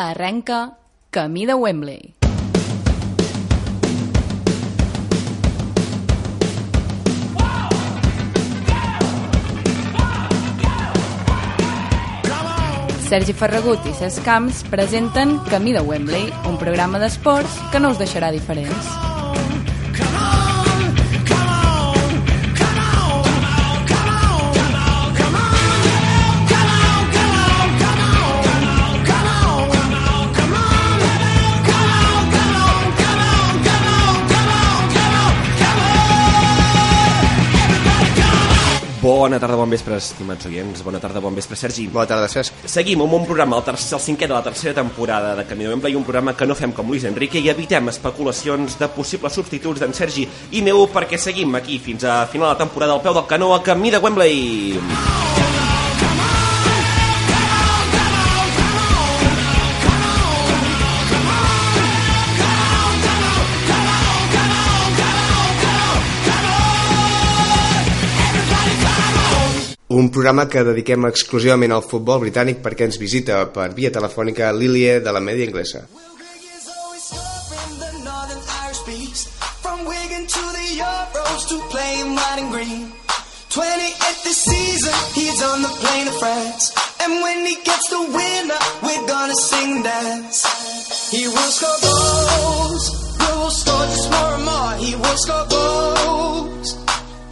Arrenca Camí de Wembley. Sergi Ferragut i Cesc Camps presenten Camí de Wembley, un programa d'esports que no us deixarà diferents. Bona tarda, bon vespre, estimats oients. Bona tarda, bon vespre, Sergi. Bona tarda, Cesc. Seguim amb un programa, el, tercer, el cinquè de la tercera temporada de Camí de Wembley, un programa que no fem com Luis Enrique i evitem especulacions de possibles substituts d'en Sergi i meu perquè seguim aquí fins a final de la temporada al peu del canó a Camí de Wembley. Un programa que dediquem exclusivament al futbol britànic perquè ens visita per via telefònica Lilie de la Mèdia Inglesa. is always serving the Northern Irish beats. From Wigan to the Euros to playing white and green. 28th this season, he's on the plane to France. And when he gets the winner, we're gonna sing and dance. He will score goals, score just more and more. He will score goals,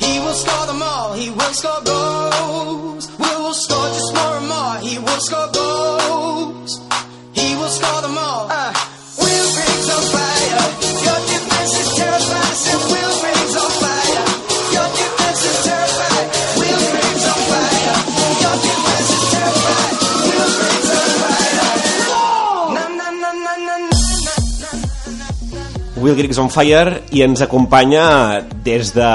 he will score them all. He will score goals, we will score just more and more. He will score goals. He will score them all. Uh, Griggs on fire. Your defense is Griggs on fire. Your defense is Griggs on fire. Your defense is Griggs on fire. Will Griggs on Fire i ens acompanya des de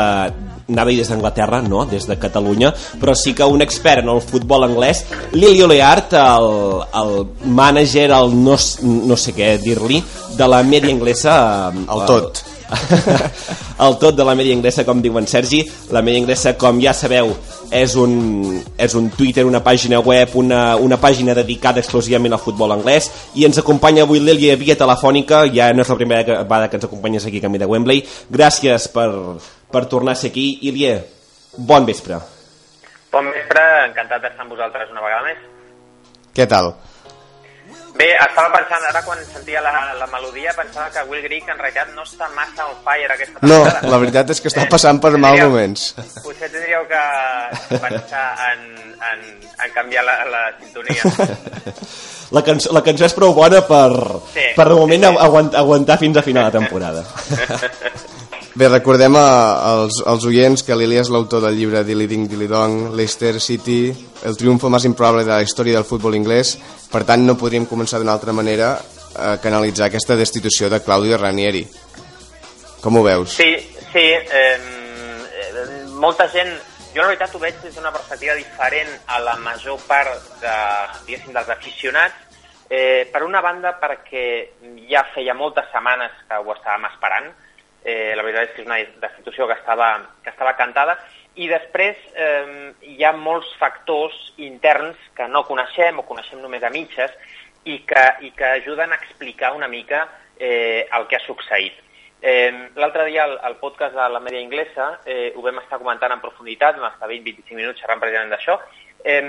anava des d'Anglaterra, no, des de Catalunya, però sí que un expert en el futbol anglès, Lili Oleart, el, el mànager, el no, no sé què dir-li, de la mèdia inglesa... El tot. el tot de la mèdia inglesa, com diuen Sergi. La mèdia inglesa, com ja sabeu, és un, és un Twitter, una pàgina web, una, una pàgina dedicada exclusivament al futbol anglès, i ens acompanya avui l'Elia via telefònica, ja no és la primera vegada que ens acompanyes aquí a Camí de Wembley. Gràcies per, per tornar a ser aquí. Ilie, bon vespre. Bon vespre, encantat d'estar amb vosaltres una vegada més. Què tal? Bé, estava pensant, ara quan sentia la, la melodia, pensava que Will Grigg en realitat no està massa on fire aquesta No, temporada. la veritat és que està passant per mal moments. Potser tindríeu que pensar en, en, en canviar la, la sintonia. La cançó, la cançó és prou bona per, Sí, per de moment sí, sí. aguant, aguantar fins a final de temporada. Bé, recordem a, als, als oients que Lili és l'autor del llibre Dilly Ding Dilly Dong, Leicester City, el triomfo més improbable de la història del futbol inglès. Per tant, no podríem començar d'una altra manera a canalitzar aquesta destitució de Claudio Ranieri. Com ho veus? Sí, sí, eh, molta gent... Jo, la veritat, ho veig des d'una perspectiva diferent a la major part de, dels aficionats. Eh, per una banda, perquè ja feia moltes setmanes que ho estàvem esperant. Eh, la veritat és que és una destitució que estava, que estava cantada. I després eh, hi ha molts factors interns que no coneixem o coneixem només a mitges i que, i que ajuden a explicar una mica eh, el que ha succeït. Eh, L'altre dia al, al podcast de la mèdia inglesa eh, ho vam estar comentant en profunditat, vam estar 20-25 minuts xerrant precisament d'això. Eh,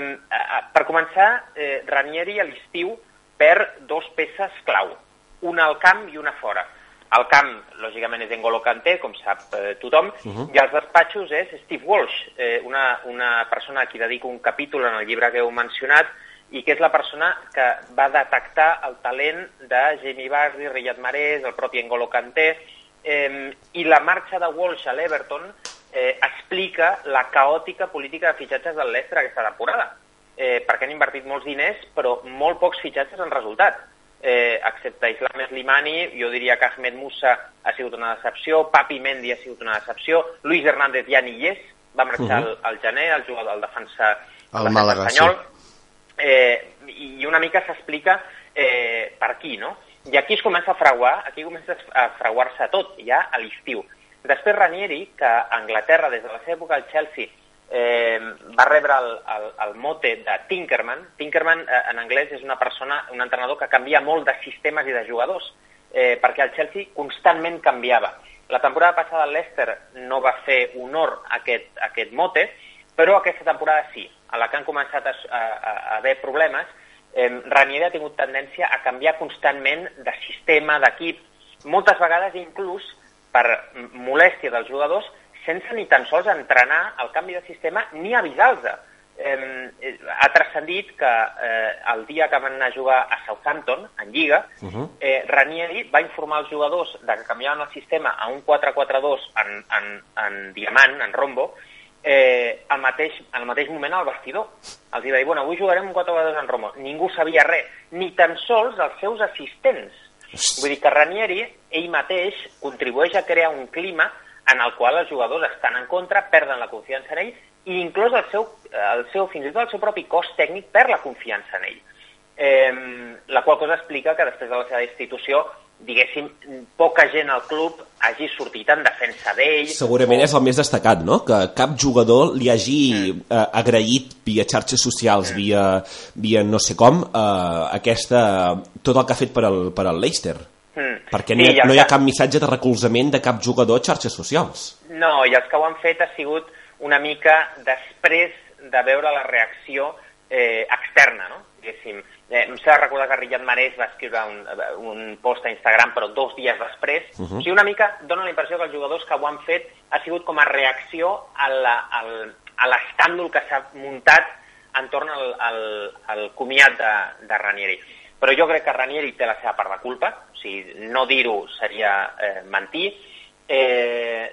per començar, eh, Ranieri a l'estiu perd dos peces clau, una al camp i una fora. Al camp, lògicament, és N'Golo Kanté, com sap eh, tothom, uh -huh. i als despatxos és Steve Walsh, eh, una, una persona a qui dedico un capítol en el llibre que heu mencionat, i que és la persona que va detectar el talent de Jamie Vardy, Riyad Mahrez, el propi N'Golo Kanté, eh, i la marxa de Walsh a l'Everton eh, explica la caòtica política de fitxatges del Leicester aquesta temporada, eh, perquè han invertit molts diners, però molt pocs fitxatges han resultat. Eh, excepte Islam Slimani, jo diria que Ahmed Musa ha sigut una decepció, Papi Mendy ha sigut una decepció, Luis Hernández ja ni hi és, va marxar uh -huh. al, al gener, el jugador, el defensa, El defensa Màlaga, espanyol, sí. eh, i una mica s'explica eh, per aquí, no? I aquí es comença a frauar, aquí comença a frauar-se tot, ja a l'estiu. Després Ranieri, que a Anglaterra, des de la seva època al Chelsea, eh, va rebre el, el, el mote de Tinkerman. Tinkerman, eh, en anglès, és una persona, un entrenador que canvia molt de sistemes i de jugadors, eh, perquè el Chelsea constantment canviava. La temporada passada el Leicester no va fer honor a aquest, a aquest mote, però aquesta temporada sí. A la que han començat a, a, a haver problemes, eh, Ranieri ha tingut tendència a canviar constantment de sistema, d'equip, moltes vegades inclús per molèstia dels jugadors, sense ni tan sols entrenar el canvi de sistema ni avisar-los. Eh, ha transcendit que eh, el dia que van anar a jugar a Southampton, en Lliga, uh -huh. eh, Ranieri va informar els jugadors de que canviaven el sistema a un 4-4-2 en, en, en diamant, en rombo, eh, al, mateix, al mateix moment al vestidor. Els va dir, bueno, avui jugarem un 4-4-2 en rombo. Ningú sabia res, ni tan sols els seus assistents. Vull dir que Ranieri, ell mateix, contribueix a crear un clima en el qual els jugadors estan en contra, perden la confiança en ell, i inclús el seu, el seu, fins i tot el seu propi cos tècnic perd la confiança en ell. Eh, la qual cosa explica que després de la seva institució diguéssim, poca gent al club hagi sortit en defensa d'ell. Segurament o... és el més destacat, no? Que cap jugador li hagi mm. eh, agraït via xarxes socials, mm. via, via no sé com, eh, aquesta, tot el que ha fet per al, per al Leicester. Mm. Perquè no, sí, hi ha, no hi ha cap missatge de recolzament de cap jugador a xarxes socials. No, i els que ho han fet ha sigut una mica després de veure la reacció eh, externa, no? Diguéssim, eh, em de recordar que Riyad Marés va escriure un, un post a Instagram, però dos dies després. Uh -huh. O sigui, una mica dona la impressió que els jugadors que ho han fet ha sigut com a reacció a l'escàndol que s'ha muntat entorn al, al, al comiat de, de Ranieri. Però jo crec que Ranieri té la seva part de culpa, sigui, no dir-ho seria eh, mentir. Eh,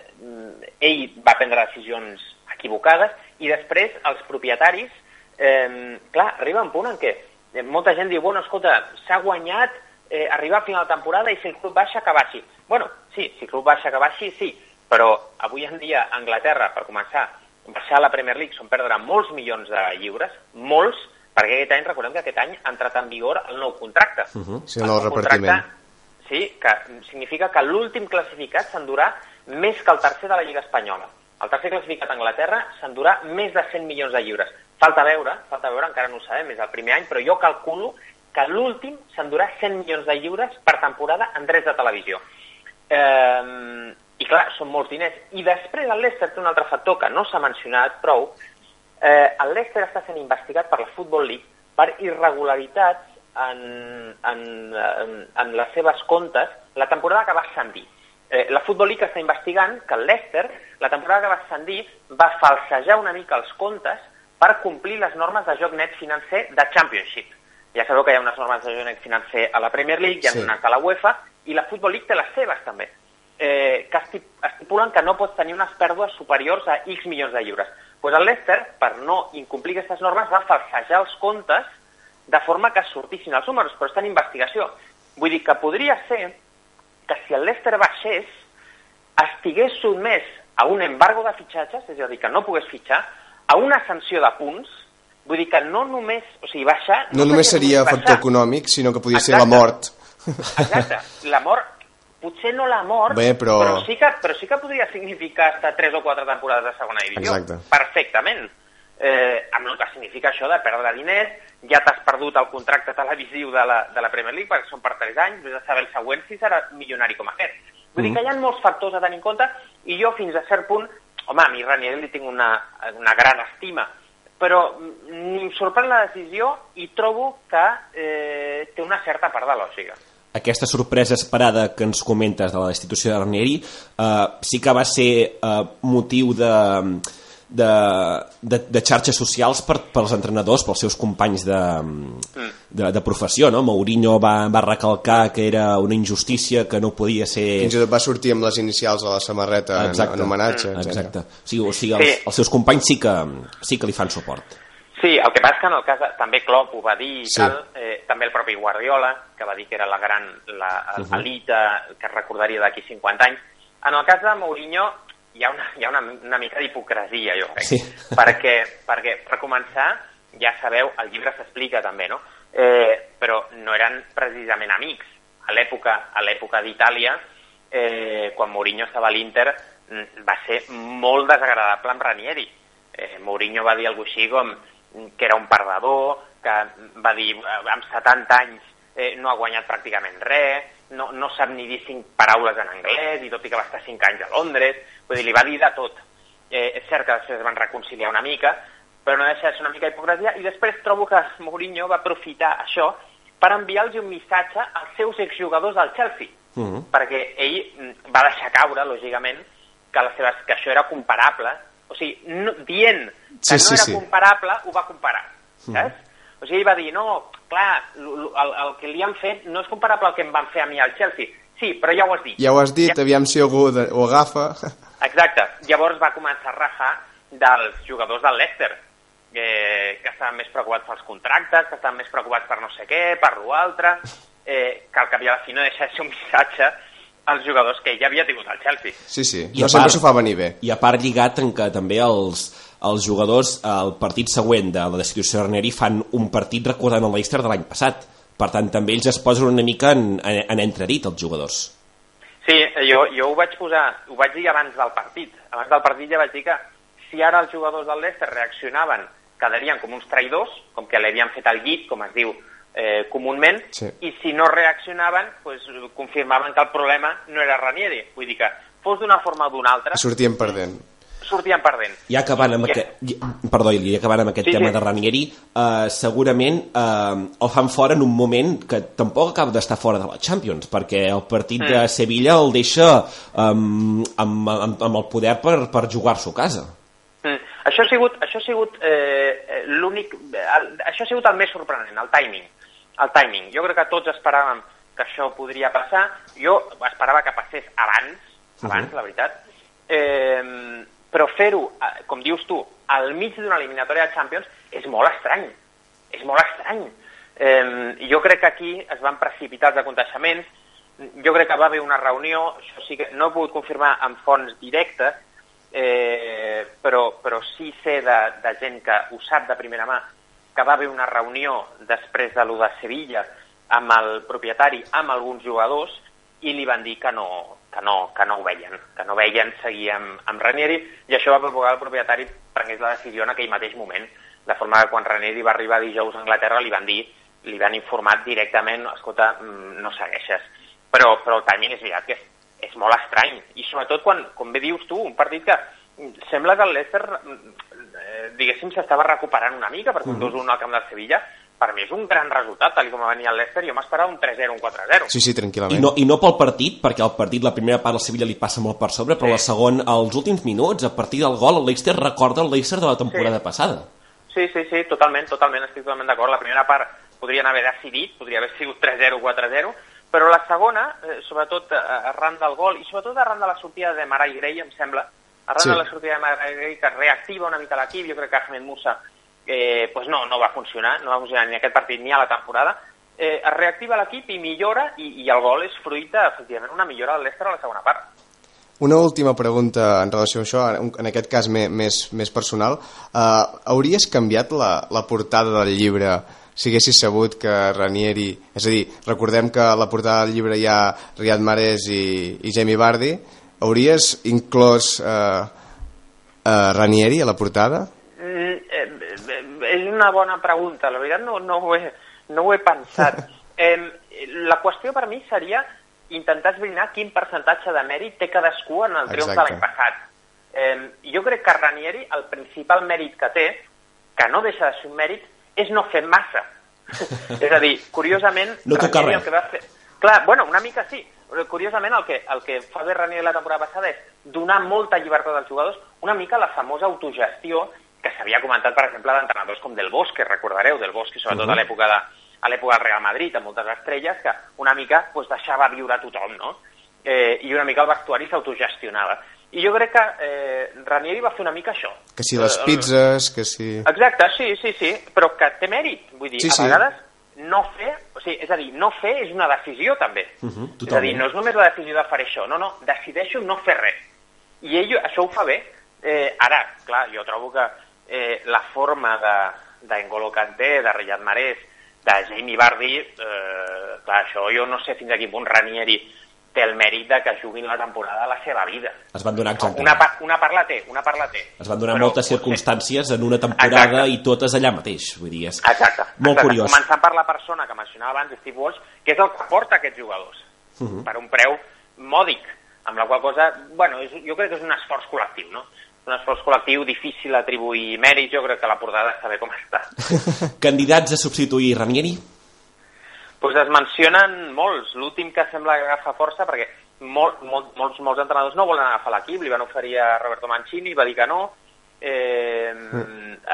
ell va prendre decisions equivocades i després els propietaris, eh, clar, arriba un punt en què eh, molta gent diu, bueno, escolta, s'ha guanyat eh, arribar a final de temporada i si el club baixa que baixi. Bueno, sí, si el club baixa que baixi, sí, però avui en dia a Anglaterra, per començar, baixar a la Premier League són perdre molts milions de lliures, molts, perquè aquest any, recordem que aquest any ha entrat en vigor el nou contracte. Uh -huh. Sí, el nou repartiment. Sí, que significa que l'últim classificat s'endurà més que el tercer de la Lliga Espanyola. El tercer classificat a Anglaterra s'endurà més de 100 milions de lliures. Falta veure, falta veure, encara no ho sabem, és el primer any, però jo calculo que l'últim s'endurà 100 milions de lliures per temporada en drets de televisió. Eh, I clar, són molts diners. I després el Leicester té un altre factor que no s'ha mencionat prou. Eh, el Leicester està sent investigat per la Football League per irregularitats en, en, en, en les seves comptes la temporada que va ascendir. Eh, la Football League està investigant que el Leicester, la temporada que va ascendir, va falsejar una mica els comptes per complir les normes de joc net financer de Championship. Ja sabeu que hi ha unes normes de joc net financer a la Premier League, hi ha sí. unes a la UEFA, i la Football League té les seves també, eh, que estipulen que no pots tenir unes pèrdues superiors a X milions de lliures. Pues el Leicester, per no incomplir aquestes normes, va falsejar els comptes de forma que sortissin els números, però està en investigació. Vull dir que podria ser que si el Leicester baixés, estigués sotmès a un embargo de fitxatges, és a dir, que no pogués fitxar, a una sanció de punts, vull dir que no només, o sigui, baixar... No, no només seria baixar. factor econòmic, sinó que podia Exacte. ser la mort. Exacte, la mort, potser no la mort, Bé, però... Però, sí que, però sí que podria significar estar 3 o 4 temporades de segona divisió. Exacte. Perfectament. Eh, amb el que significa això de perdre diners, ja t'has perdut el contracte televisiu de la, de la Premier League perquè són per 3 anys, vés a saber el següent si serà milionari com aquest. Vull mm. dir que hi ha molts factors a tenir en compte i jo fins a cert punt, home, a mi Ranieri li tinc una, una gran estima, però em sorprèn la decisió i trobo que eh, té una certa part de lògica aquesta sorpresa esperada que ens comentes de la institució de Ranieri eh, sí que va ser eh, motiu de, de, de, de xarxes socials per, pels entrenadors, pels seus companys de, mm. de, de professió, no? Mourinho va, va recalcar que era una injustícia, que no podia ser... Fins i tot va sortir amb les inicials de la samarreta exacte. en, en homenatge, mm. Exacte. O sigui, o sigui els, els seus companys sí que, sí que li fan suport. Sí, el que passa que en el cas de, també Klopp ho va dir i sí. tal, eh, també el propi Guardiola, que va dir que era la gran la, uh -huh. elita que es recordaria d'aquí 50 anys. En el cas de Mourinho, hi ha una, hi ha una, una mica d'hipocresia, jo crec. Sí. Perquè, perquè, per començar, ja sabeu, el llibre s'explica també, no? Eh, però no eren precisament amics. A l'època a l'època d'Itàlia, eh, quan Mourinho estava a l'Inter, mm, va ser molt desagradable amb Ranieri. eh, Mourinho va dir alguna així com que era un perdedor, que va dir eh, amb 70 anys eh, no ha guanyat pràcticament res, no, no sap ni dir cinc paraules en anglès, i tot i que va estar 5 anys a Londres, vull dir, li va dir de tot. Eh, és cert que després es van reconciliar una mica, però no deixa de ser una mica hipocresia, i després trobo que Mourinho va aprofitar això per enviar-los un missatge als seus exjugadors del Chelsea, uh -huh. perquè ell mm, va deixar caure, lògicament, que, les seves, que això era comparable, o sigui, no, dient que Sí, no sí, era sí. comparable, ho va comparar, saps? O sigui, ell va dir, no, clar, el, el que li han fet no és comparable al que em van fer a mi al Chelsea. Sí, però ja ho has dit. Ja ho has dit, aviam si algú de- ho agafa. Exacte. Llavors va començar a rajar dels jugadors del Leicester, eh, que estaven més preocupats pels contractes, que estaven més preocupats per no sé què, per l'altre, eh, que al cap i a la fi no deixa de ser un missatge als jugadors que ell havia tingut al Chelsea. Sí, sí, I no a sempre part- s'ho fa venir bé. I a part lligat en què també els, els jugadors al partit següent de la destitució de Ranieri fan un partit recordant el Leicester de l'any passat. Per tant, també ells es posen una mica en, en, en entredit, els jugadors. Sí, jo, jo ho vaig posar, ho vaig dir abans del partit. Abans del partit ja vaig dir que si ara els jugadors del Leicester reaccionaven, quedarien com uns traïdors, com que li havien fet el llit, com es diu eh, comúment, Sí. i si no reaccionaven, pues, confirmaven que el problema no era Ranieri. Vull dir que fos d'una forma o d'una altra, Sortien perdent. sortien perdent. I acabant amb, Ja. aquest, i- perdó, i acabant amb aquest Sí, tema sí. de Ranieri, eh, segurament eh, el fan fora en un moment que tampoc acaba d'estar fora de la Champions, perquè el partit de Sevilla el deixa amb, amb, amb, amb el poder per, per jugar-s'ho a casa. Mm. Això ha sigut, això ha sigut eh, eh, l'únic... el- Això ha sigut el més sorprenent, el timing. El timing. Jo crec que tots esperàvem que això podria passar. Jo esperava que passés abans, abans, la veritat. Eh, però fer-ho, eh, com dius tu, al mig d'una eliminatòria de Champions és molt estrany. És molt estrany. Eh, jo crec que aquí es van precipitar els aconteixements. Jo crec que va haver una reunió, això sí que no he pogut confirmar amb fonts directes, eh, però, però sí sé de, de gent que ho sap de primera mà que va haver una reunió després de lo de Sevilla amb el propietari, amb alguns jugadors, i li van dir que no, que no, que no ho veien, que no veien seguir amb, amb Ranieri, i això va provocar el propietari prengués la decisió en aquell mateix moment, de forma que quan Ranieri va arribar dijous a Anglaterra li van dir, li van informar directament, escolta, mm, no segueixes. Però, però timing és veritat que és, és molt estrany, i sobretot quan, com bé dius tu, un partit que mm, sembla que el Leicester, mm, eh, diguéssim, s'estava recuperant una mica, perquè un 2-1 al camp del Sevilla, per mi és un gran resultat, tal i com va venir el Leicester, jo m'esperava un 3-0, un 4-0. Sí, sí, I tranquil·lament. no, I no pel partit, perquè el partit, la primera part, el Sevilla li passa molt per sobre, però la segona, als últims minuts, a partir del gol, el Leicester recorda el Leicester de la temporada Sí. passada. Sí, sí, sí, totalment, totalment, estic totalment d'acord. La primera part podrien haver decidit, podria haver sigut 3-0, 4-0, però la segona, eh, sobretot eh, arran del gol, i sobretot arran de la sortida de Marai Grey, em sembla, arran Sí. de la sortida de Marai Grey, que reactiva una mica l'equip, jo crec que Ahmed Musa eh, pues no, no va funcionar, no va funcionar ni aquest partit ni a la temporada, eh, es reactiva l'equip i millora, i, i el gol és fruit, de, efectivament, una millora del Leicester a la segona part. Una última pregunta en relació a això, en aquest cas més, més personal. Uh, hauries canviat la, la portada del llibre si haguessis sabut que Ranieri... És a dir, recordem que a la portada del llibre hi ha Riyad Mahrez i, i Jamie Vardy. Hauries inclòs uh, uh, Ranieri a la portada? Mm, eh, eh, és una bona pregunta, la veritat no, no, ho, he, no ho he pensat. Eh, la qüestió per mi seria intentar esbrinar quin percentatge de mèrit té cadascú en el triomf de l'any passat. Eh, jo crec que Ranieri, el principal mèrit que té, que no deixa de ser un mèrit, és no fer massa. és a dir, curiosament, No Ranieri res. el que va fer... Clar, bueno, una mica sí. Curiosament, el que, el que fa bé Ranieri la temporada passada és donar molta llibertat als jugadors, una mica la famosa autogestió que s'havia comentat, per exemple, d'entrenadors com Del Bosque, recordareu, Del Bosque, sobretot uh -huh. a l'època de a l'època del Real Madrid, amb moltes estrelles, que una mica pues, deixava viure a tothom, no? Eh, I una mica el vestuari s'autogestionava. I jo crec que eh, Ranieri va fer una mica això. Que si les Eh, pizzas, que si... Exacte, sí, sí, sí, però que té mèrit. Vull dir, Sí, a sí. vegades no fer, o sigui, és a dir, no fer és una decisió també. Mhm, és a dir, no és només la decisió de fer això, no, no, decideixo no fer res. I ell això ho fa bé. Eh, ara, clar, jo trobo que eh, la forma de d'Engolo Kanté, de Riyad Mahrez, de Jamie Vardy, eh, clar, això jo no sé fins a quin punt Ranieri té el mèrit de que juguin la temporada de la seva vida. Es van donar exactament. Una, part, una part la té, una part la té. Es van donar Però moltes potser- circumstàncies en una temporada Exacte. i totes allà mateix. Vull dir, és Exacte. molt exacte. curiós. Començant per la persona que mencionava abans, Steve Walsh, que és el que porta aquests jugadors, uh Mhm. -huh. per un preu mòdic, amb la qual cosa, bueno, és, jo crec que és un esforç col·lectiu, no? Un esforç col·lectiu difícil d'atribuir mèrit, jo crec que la portada està bé com està. Candidats a substituir Ranieri? Pues es mencionen molts. L'últim que sembla que agafa força, perquè molt, molt, molts, molts entrenadors no volen agafar l'equip, li van oferir a Roberto Mancini, va dir que no. Eh,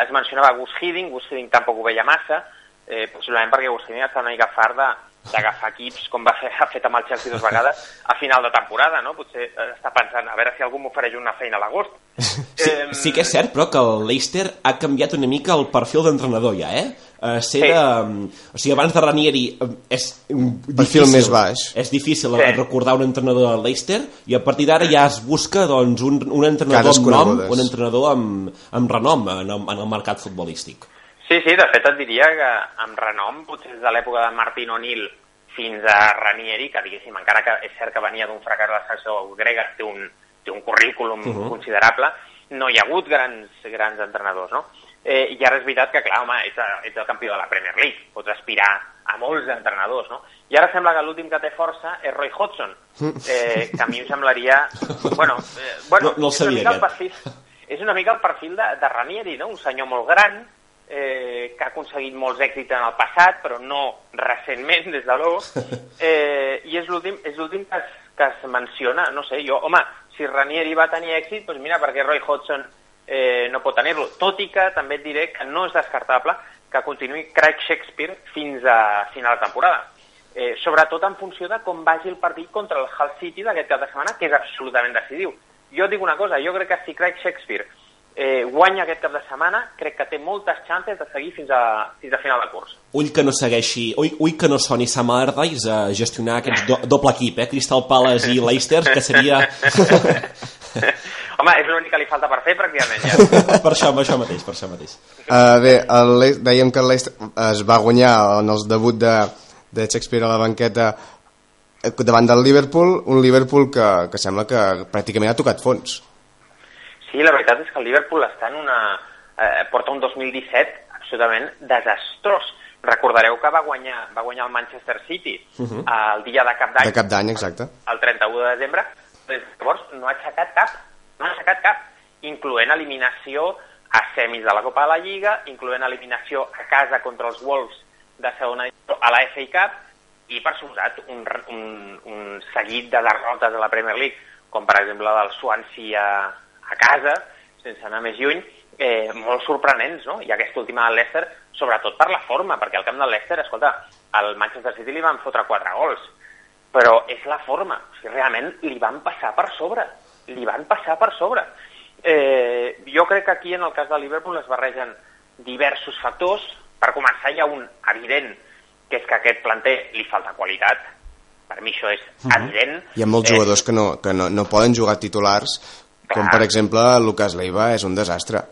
es mencionava Gus Hiddink, Gus Hiddink tampoc ho veia massa, eh, possiblement perquè Gus Hiddink està una mica fart d'agafar equips, com va fer, ha fet amb el Chelsea dues vegades, a final de temporada, no? Potser eh, està pensant, a veure si algú m'ofereix una feina a l'agost. Sí, sí que és cert, però, que el Leicester ha canviat una mica el perfil d'entrenador ja, eh? Uh, ser Sí. de... O sigui, abans de Ranieri eh, és un Perfil difícil, més baix. És difícil Sí. recordar un entrenador del Leicester i a partir d'ara ja es busca doncs, un, un entrenador Cares amb nom, conegudes. un entrenador amb, amb renom en el, en el mercat futbolístic. Sí, sí, de fet et diria que amb renom, potser des de l'època de Martin O'Neill fins a Ranieri, que diguéssim, encara que és cert que venia d'un fracàs de la secció grega, té un, té un currículum uh -huh. considerable, no hi ha hagut grans, grans entrenadors, no? Eh, I ara és veritat que, clar, home, ets, ets el campió de la Premier League, pots aspirar a molts entrenadors, no? I ara sembla que l'últim que té força és Roy Hodgson, eh, que a mi em semblaria... Bueno, eh, bueno No- no és una mica el perfil, és una mica el perfil de, de Ranieri, no? un senyor molt gran, eh, que ha aconseguit molts èxits en el passat, però no recentment, des de l'O, eh, i és l'últim és l'últim que, es, que es menciona, no sé, jo, home, si Ranieri va tenir èxit, doncs mira, perquè Roy Hodgson eh, no pot tenir-lo, tot i que també et diré que no és descartable que continuï Craig Shakespeare fins a final de temporada. Eh, sobretot en funció de com vagi el partit contra el Hull City d'aquest cap de setmana, que és absolutament decisiu. Jo dic una cosa, jo crec que si Craig Shakespeare eh, guanya aquest cap de setmana, crec que té moltes chances de seguir fins a, fins a final de curs. Ull que no segueixi, ull, ull que no soni Sam Allardyce a gestionar aquest do, doble equip, eh? Crystal Palace i Leicester, que seria... Home, és l'únic que li falta per fer, pràcticament, ja. per això, per això mateix, per això mateix. Uh, bé, el, dèiem que Leicester es va guanyar en el debut de, de Shakespeare a la banqueta eh, davant del Liverpool, un Liverpool que, que sembla que pràcticament ha tocat fons. Sí, la veritat és que el Liverpool està en una... Eh, porta un 2017 absolutament desastrós. Recordareu que va guanyar, va guanyar el Manchester City uh -huh. el dia de cap d'any, De cap d'any, exacte. el 31 de desembre, des de llavors no ha aixecat cap, no ha aixecat cap, incloent eliminació a semis de la Copa de la Lliga, incloent eliminació a casa contra els Wolves de segona divisió a la FA Cup i, per suposat, un, un, un seguit de derrotes a la Premier League, com per exemple del Swansea a, a casa, sense anar més lluny, eh, molt sorprenents, no? I aquesta última del Leicester, sobretot per la forma, perquè al camp del Leicester, escolta, al Manchester City li van fotre quatre gols, però és la forma. O sigui, realment li van passar per sobre. Li van passar per sobre. Eh, jo crec que aquí, en el cas de Liverpool, es barregen diversos factors. Per començar, hi ha un evident, que és que aquest planter li falta qualitat. Per mi això és evident. Hi ha molts Eh, jugadors que no, que no, no poden jugar titulars, com Clar. per exemple Lucas Leiva és un desastre.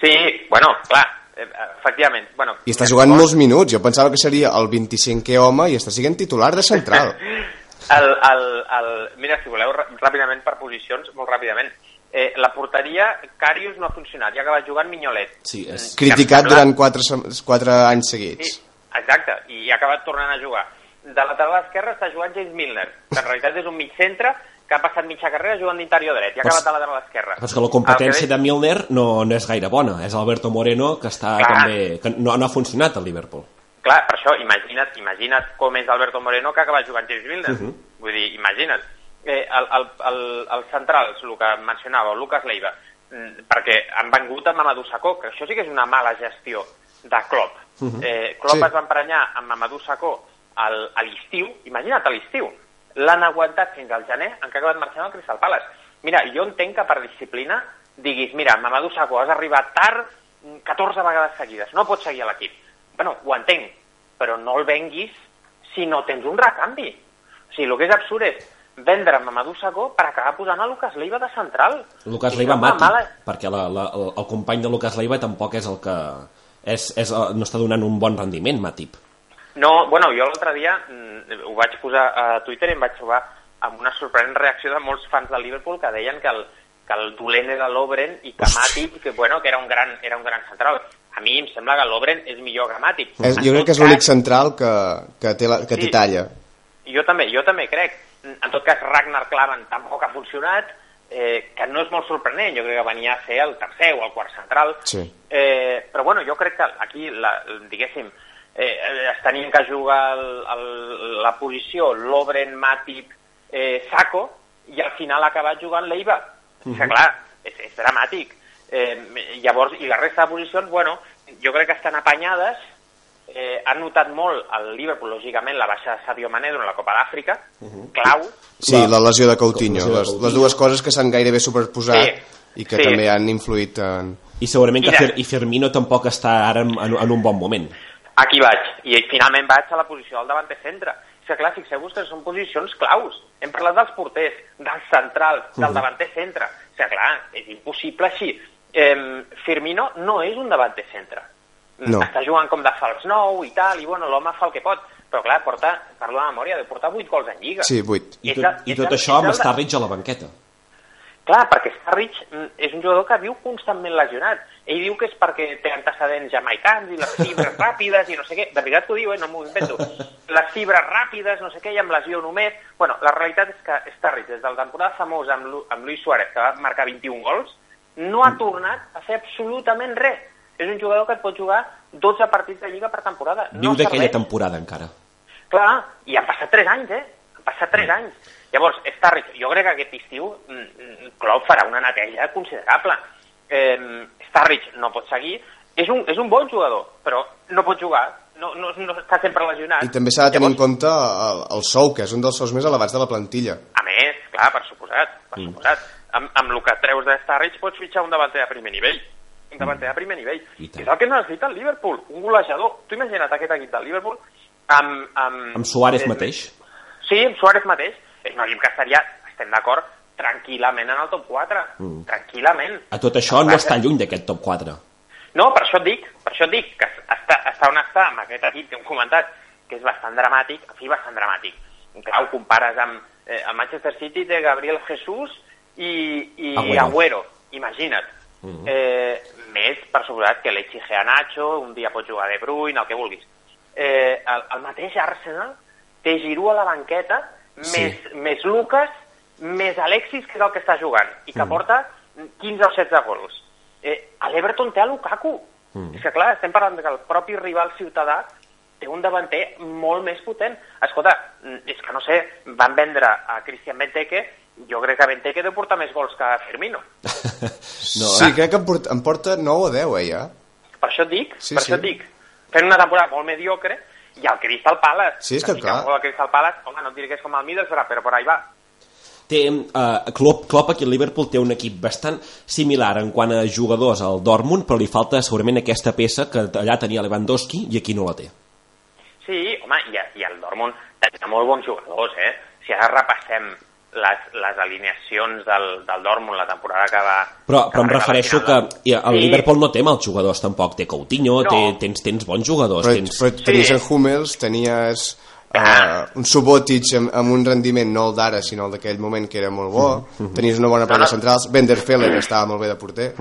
Sí, bueno, clar, eh, efectivament. Bueno, I està jugant molts minuts, jo pensava que seria el 25è home i està sent titular de central. El, el, el, mira, si voleu, rà- ràpidament per posicions, molt ràpidament. Eh, la porteria, Carius no ha funcionat, ja ha acabat jugant Mignolet. Sí, és... Criticat Clar. durant 4, 4 anys seguits. Sí, exacte, i ha acabat tornant a jugar. De lateral esquerre està jugant James Milner, que en realitat és un mig centre que ha passat mitja carrera jugant d'interior dret i ha acabat de lateral esquerre. Però és que la competència que de Milner no, no és gaire bona. És Alberto Moreno, que està Clar. també... que no, no ha funcionat al Liverpool. Clar, per això, imagina't, imagina't com és Alberto Moreno que acaba jugant James Milner. Mhm. Vull dir, imagina't. Eh, el, el, el, el central, el que mencionava, el Lucas Leiva, mm, perquè han vengut amb Mamadou Sakho, que això sí que és una mala gestió de Klopp. eh, Klopp Sí. es va emprenyar amb Mamadou Sakho al, a l'estiu, imagina't a l'estiu, l'han aguantat fins al gener, en què ha acabat marxant al Crystal Palace. Mira, jo entenc que per disciplina diguis, mira, Mamadou Sakho, has arribat tard mm, 14 vegades seguides, no pots seguir a l'equip. Bueno, ho entenc, però no el venguis si no tens un recanvi. O sigui, el que és absurd és vendre Mamadou Sakho per acabar posant a Lucas Leiva de central. Lucas Leiva mati, mala- perquè la, la, el, el company de Lucas Leiva tampoc és el que... És, és, eh, no està donant un bon rendiment, Matip. No, bueno, jo l'altre dia mm, ho vaig posar a Twitter i em vaig trobar amb una sorprenent reacció de molts fans del Liverpool que deien que el, que el dolent era l'Obren i que Matip, que, bueno, que era un gran, era un gran central. A mi em sembla que l'Obren és millor Matip. És, En jo crec que és l'únic central que, que té, la, que Sí. talla. Jo també, jo també crec. En tot cas, Ragnar Klavan tampoc ha funcionat, eh, que no és molt sorprenent. Jo crec que venia a ser el tercer o el quart central. Sí. Eh, però bueno, jo crec que aquí, la, diguéssim, eh, es tenien que jugar el, el, la posició l'Obren, Matip, eh, Sako, i al final ha acabat jugant l'Eiva. Uh -huh. que, clar, és, és dramàtic. Eh, llavors, i la resta de posicions, bueno, jo crec que estan apanyades, eh, han notat molt el Liverpool, lògicament, la baixa de Sadio Mané durant la Copa d'Àfrica, clau, Sí, la lesió de Coutinho, lesió de les, Coutinho. les dues coses que s'han gairebé superposat Sí, i que sí. també han influït en... I segurament que Mira. Fer, i Firmino tampoc està ara en, en, en un bon moment. Aquí vaig, i finalment vaig a la posició del davanter centre. És que clar, fixeu-vos que són posicions claus. Hem parlat dels porters, dels centrals, del davanter centre. És que clar, és impossible així. Eh, Firmino no és un davanter centre. No. Està jugant com de fals nou i tal, i bueno, l'home fa el que pot. Però clar, porta, parlo de memòria, de portar 8 gols en Lliga. Sí, 8. I tot, i tot això amb de- Starridge a la banqueta. Clar, perquè Starridge mm, és un jugador que viu constantment lesionat. Ell diu que és perquè té antecedents jamaicans i les fibres ràpides i no sé què. De veritat que ho diu, eh? no m'ho invento. Les fibres ràpides, no sé què, i amb lesió només. Bueno, la realitat és que Starridge, des de la temporada famosa amb, Lu amb Luis Suárez, que va marcar 21 gols, no ha tornat a fer absolutament res. És un jugador que et pot jugar 12 partits de Lliga per temporada. Viu no d'aquella temporada encara. Clar, i han passat 3 anys, eh? Han passat 3 anys. Llavors, Starrich, jo crec que aquest estiu mm, mm, Klopp farà una neteja considerable. Eh, Starrich no pot seguir. És un, és un bon jugador, però no pot jugar. No, no, no està sempre lesionat. I també s'ha de tenir en Llavors, compte el, el sou, que és un dels sous més elevats de la plantilla. A més, clar, per suposat, per Mm. suposat. Amb, amb el que treus de Starrich pots fitxar un davanter de primer nivell. Un davanter de primer nivell. Mm. I tant. És el que necessita el Liverpool, un golejador. Tu imagina't aquest equip del Liverpool amb... Amb, Amb Suárez eh, mateix. Sí, amb Suárez mateix. És un equip que estaria, estem d'acord, tranquil·lament en el top 4. Mm. Tranquil·lament. A tot això no està lluny d'aquest top 4. No, per això et dic, per això et dic, que està, està on està amb aquest equip que hem comentat, que és bastant dramàtic, en fi, bastant dramàtic. Clar, ho compares amb eh, el Manchester City de Gabriel Jesús i, i Agüero. Agüero. imagina't. eh, més, per suposat, que l'Echigea Nacho, un dia pot jugar De Bruyne, el que vulguis. Eh, el, el mateix Arsenal té Giroud a la banqueta, Sí. més, més Lucas, més Alexis, que és el que està jugant, i que porta 15 o 16 gols. Eh, a l'Everton té a Lukaku. Mm. És que clar, estem parlant que el propi rival ciutadà té un davanter molt més potent. Escolta, mm, és que no sé, van vendre a Christian Benteke, jo crec que Benteke deu portar més gols que Firmino. No, sí, crec que em porta, em porta 9 o 10, eh, ja. Per això et dic, Sí, per sí. això et dic. Fent una temporada molt mediocre, i el Crystal Palace. Sí, és que si clar. El Crystal Palace, home, no et diré que és com el Middlesbrough, però per ahí va. Té, uh, Klopp, Klopp aquí al Liverpool té un equip bastant similar en quant a jugadors al Dortmund, però li falta segurament aquesta peça que allà tenia Lewandowski i aquí no la té. Sí, home, i, i el Dortmund tenia molt bons jugadors, eh? Si ara repassem les, les alineacions del, del Dortmund la temporada que va... Però, que però em refereixo que el Sí. Liverpool no té mals jugadors tampoc, té Coutinho, No. té, tens, tens bons jugadors, Però, tens... però tenies Sí. en Hummels, tenies Ah. uh, un Subotic amb, amb un rendiment no el d'ara, sinó el d'aquell moment que era molt bo, tenies una bona parella No, no. centrals, Benderfeller estava molt bé de porter,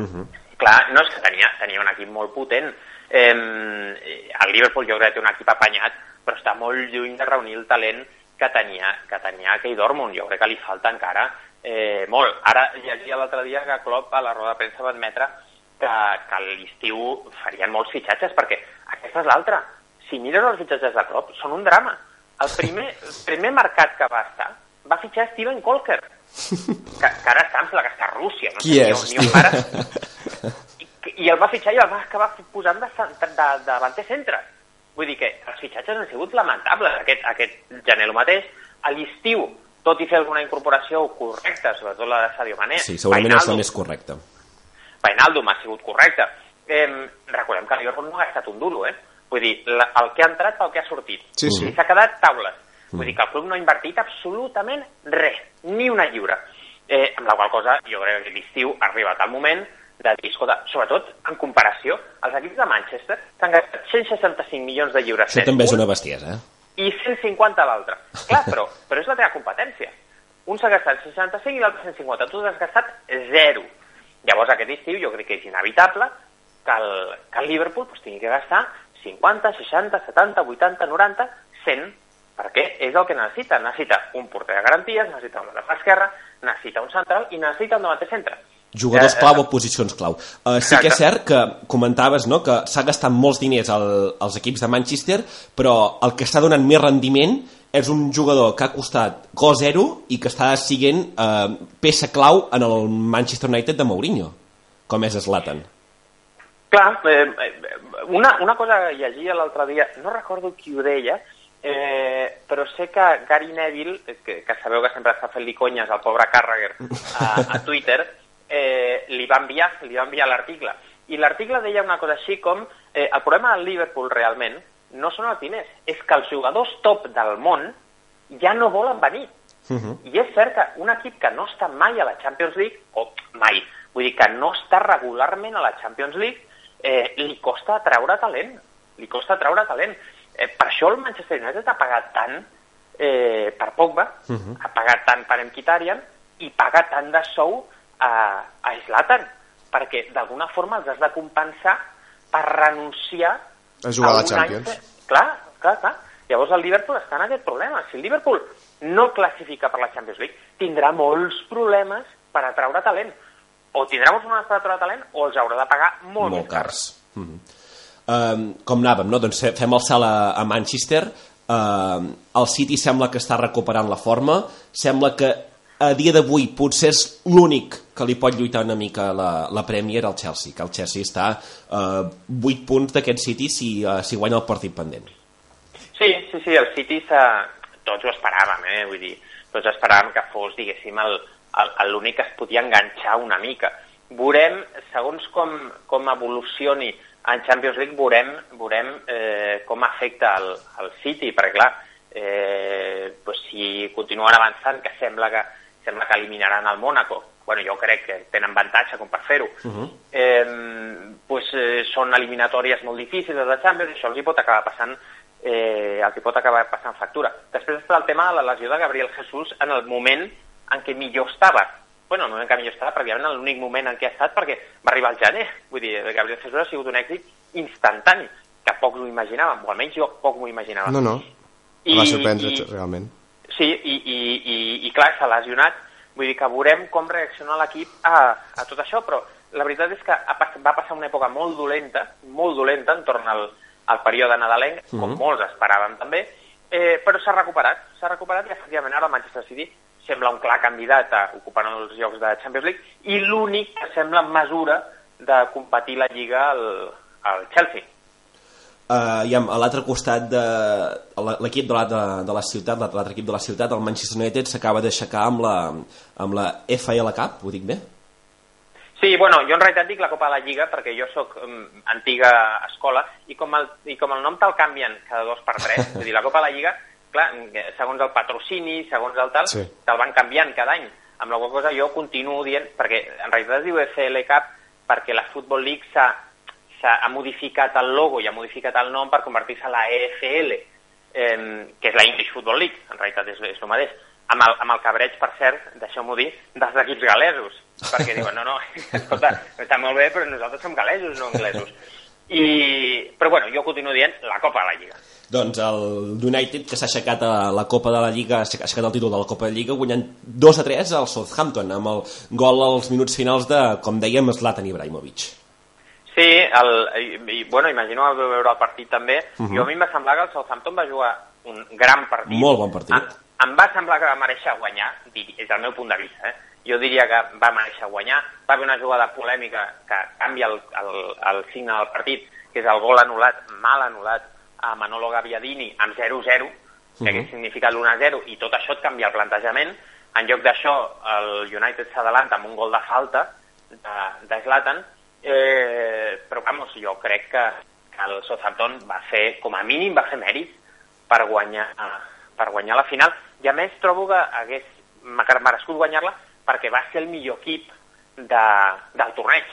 Clar, no, és que tenia, tenia un equip molt potent. Eh, el Liverpool jo crec que té un equip apanyat, però està molt lluny de reunir el talent que tenia, que tenia aquell Dortmund. Jo crec que li falta encara eh, molt. Ara llegia l'altre dia que Klopp a la roda de premsa va admetre que, que a l'estiu farien molts fitxatges, perquè aquesta és l'altra. Si mires els fitxatges de Klopp, són un drama. El primer, el primer mercat que va estar va fitxar Steven Colker, que, que ara està, em sembla que està a Rússia. No Qui sé, és, Ni, ni on para. I, i el va fitxar i el va acabar posant de, cen- de, de davanter centre. Vull dir que els fitxatges han sigut lamentables aquest, aquest gener el mateix. A l'estiu, tot i fer alguna incorporació correcta, sobretot la de Sadio Mané, Sí, segurament és la més correcta. Wijnaldum ha sigut correcte. Eh, recordem que Liverpool no ha gastat un duro, eh? Vull dir, la, el que ha entrat pel que ha sortit. Sí, sí. I s'ha quedat taules. Vull dir que el club no ha invertit absolutament res, ni una lliure. Eh, amb la qual cosa, jo crec que l'estiu ha arribat el moment de dir, escolta, sobretot en comparació, els equips de Manchester s'han gastat 165 milions de lliures Això també és un, una bestiesa, eh? i 150 a l'altre. Clar, però, però és la teva competència. un s'ha gastat 65 i l'altre 150, tu has gastat zero. Llavors aquest estiu jo crec que és inevitable que el, que el Liverpool pues, tingui que gastar 50, 60, 70, 80, 90, 100, perquè és el que necessita. Necessita un porter de garanties, necessita un lateral esquerra, necessita un central i necessita un davanter centre. Jugadors Eh, clau o posicions clau. Uh, sí que és cert que comentaves no, que s'ha gastat molts diners al, als equips de Manchester, però el que està donant més rendiment és un jugador que ha costat go zero i que està siguent uh, peça clau en el Manchester United de Mourinho, com és Zlatan. Clar, eh, eh, una, una cosa que llegia l'altre dia, no recordo qui ho deia, eh, però sé que Gary Neville, eh, que, que sabeu que sempre està fent-li conyes al pobre Carragher a, a Twitter, eh, li va enviar, li va enviar l'article. I l'article deia una cosa així com eh, el problema del Liverpool realment no són els diners, és que els jugadors top del món ja no volen venir. I és cert que un equip que no està mai a la Champions League, o mai, vull dir que no està regularment a la Champions League, eh, li costa treure talent. Li costa treure talent. Eh, per això el Manchester United ha pagat tant eh, per Pogba, ha pagat tant per Mkhitaryan i paga tant de sou a, a Zlatan, perquè d'alguna forma els has de compensar per renunciar A jugar a la un any Champions. fe- Clar, clar, clar. Llavors el Liverpool està en aquest problema. Si el Liverpool no classifica per la Champions League, tindrà molts problemes per atraure talent. O tindrà molts problemes per atraure talent o els haurà de pagar molt, molt cars. cars. Mm -hmm. um, com anàvem, no? doncs fe- fem el salt a, a Manchester. Uh, el City sembla que està recuperant la forma, sembla que a dia d'avui potser és l'únic que li pot lluitar una mica la, la Premier al Chelsea, que el Chelsea està a uh, 8 punts d'aquest City si, uh, si guanya el partit pendent. Sí, sí, sí, el City tots ho esperàvem, eh? Vull dir, tots esperàvem que fos, diguéssim, l'únic que es podia enganxar una mica. Veurem, segons com, com evolucioni en Champions League, veurem, veurem eh, com afecta el, el City, perquè clar, eh, pues si continuen avançant, que sembla que sembla que eliminaran el Mónaco, bueno, jo crec que tenen avantatge com per fer-ho, eh, pues, eh, són eliminatòries molt difícils de la Champions això els hi pot acabar passant eh, els hi pot acabar passant factura. Després està el tema de la lesió de Gabriel Jesús en el moment en què millor estava. bueno, el moment en què millor estava, pràcticament l'únic moment en què ha estat perquè va arribar al gener. Vull dir, Gabriel Jesús ha sigut un èxit instantani, que poc m'ho imaginàvem, o almenys jo poc m'ho imaginava. No, no. I- va sorprendre, i- realment. Sí, i, i, i, i clar, s'ha lesionat. Vull dir que veurem com reacciona l'equip a, a tot això, però la veritat és que va passar una època molt dolenta, molt dolenta entorn al, al període nadalenc, com molts esperàvem també, eh, però s'ha recuperat, s'ha recuperat i efectivament ara el Manchester City sembla un clar candidat a ocupar els llocs de Champions League i l'únic que sembla en mesura de competir la Lliga al, al Chelsea. Uh, i amb- a l'altre costat de l'equip de, la, de, de la ciutat l'altre equip de la ciutat, el Manchester United s'acaba d'aixecar amb la, amb la FL Cup, ho dic bé? Sí, bueno, jo en realitat dic la Copa de la Lliga perquè jo sóc um, antiga escola i com, el, i com el nom te'l canvien cada dos per tres, vull dir, la Copa de la Lliga, clar, segons el patrocini, segons el tal, Sí. te'l van canviant cada any. Amb la qual cosa jo continuo dient, perquè en realitat es diu FL Cup perquè la Football League s'ha ha modificat el logo i ha modificat el nom per convertir-se en la EFL, eh, que és la English Football League, en realitat és, és el mateix, amb el, amb el cabreig, per cert, deixeu-m'ho dir, dels equips galesos, perquè diuen, no, no, escolta, està molt bé, però nosaltres som galesos, no anglesos. I, però bueno, jo continuo dient la Copa de la Lliga. Doncs el United, que s'ha aixecat a la Copa de la Lliga, s'ha aixecat el títol de la Copa de la Lliga, guanyant 2 a 3 al Southampton, amb el gol als minuts finals de, com dèiem, Zlatan Ibrahimovic. Sí, el, i, i, bueno, imagino que vau veure el partit també. Uh -huh. Jo a mi em va semblar que el Southampton va jugar un gran partit. Molt bon partit. Em, em va semblar que va mereixer guanyar, és el meu punt de vista, eh? Jo diria que va mereixer guanyar. Va haver una jugada polèmica que canvia el, el, el signe del partit, que és el gol anul·lat, mal anul·lat, a Manolo Gaviadini amb 0-0, que hagués significat l'1-0, i tot això et canvia el plantejament. En lloc d'això, el United s'adalanta amb un gol de falta de, de Zlatan, eh, però vamos, jo crec que, el Southampton va fer, com a mínim, va fer mèrit per guanyar, per guanyar la final. I a més trobo que hagués merescut guanyar-la perquè va ser el millor equip de, del torneig.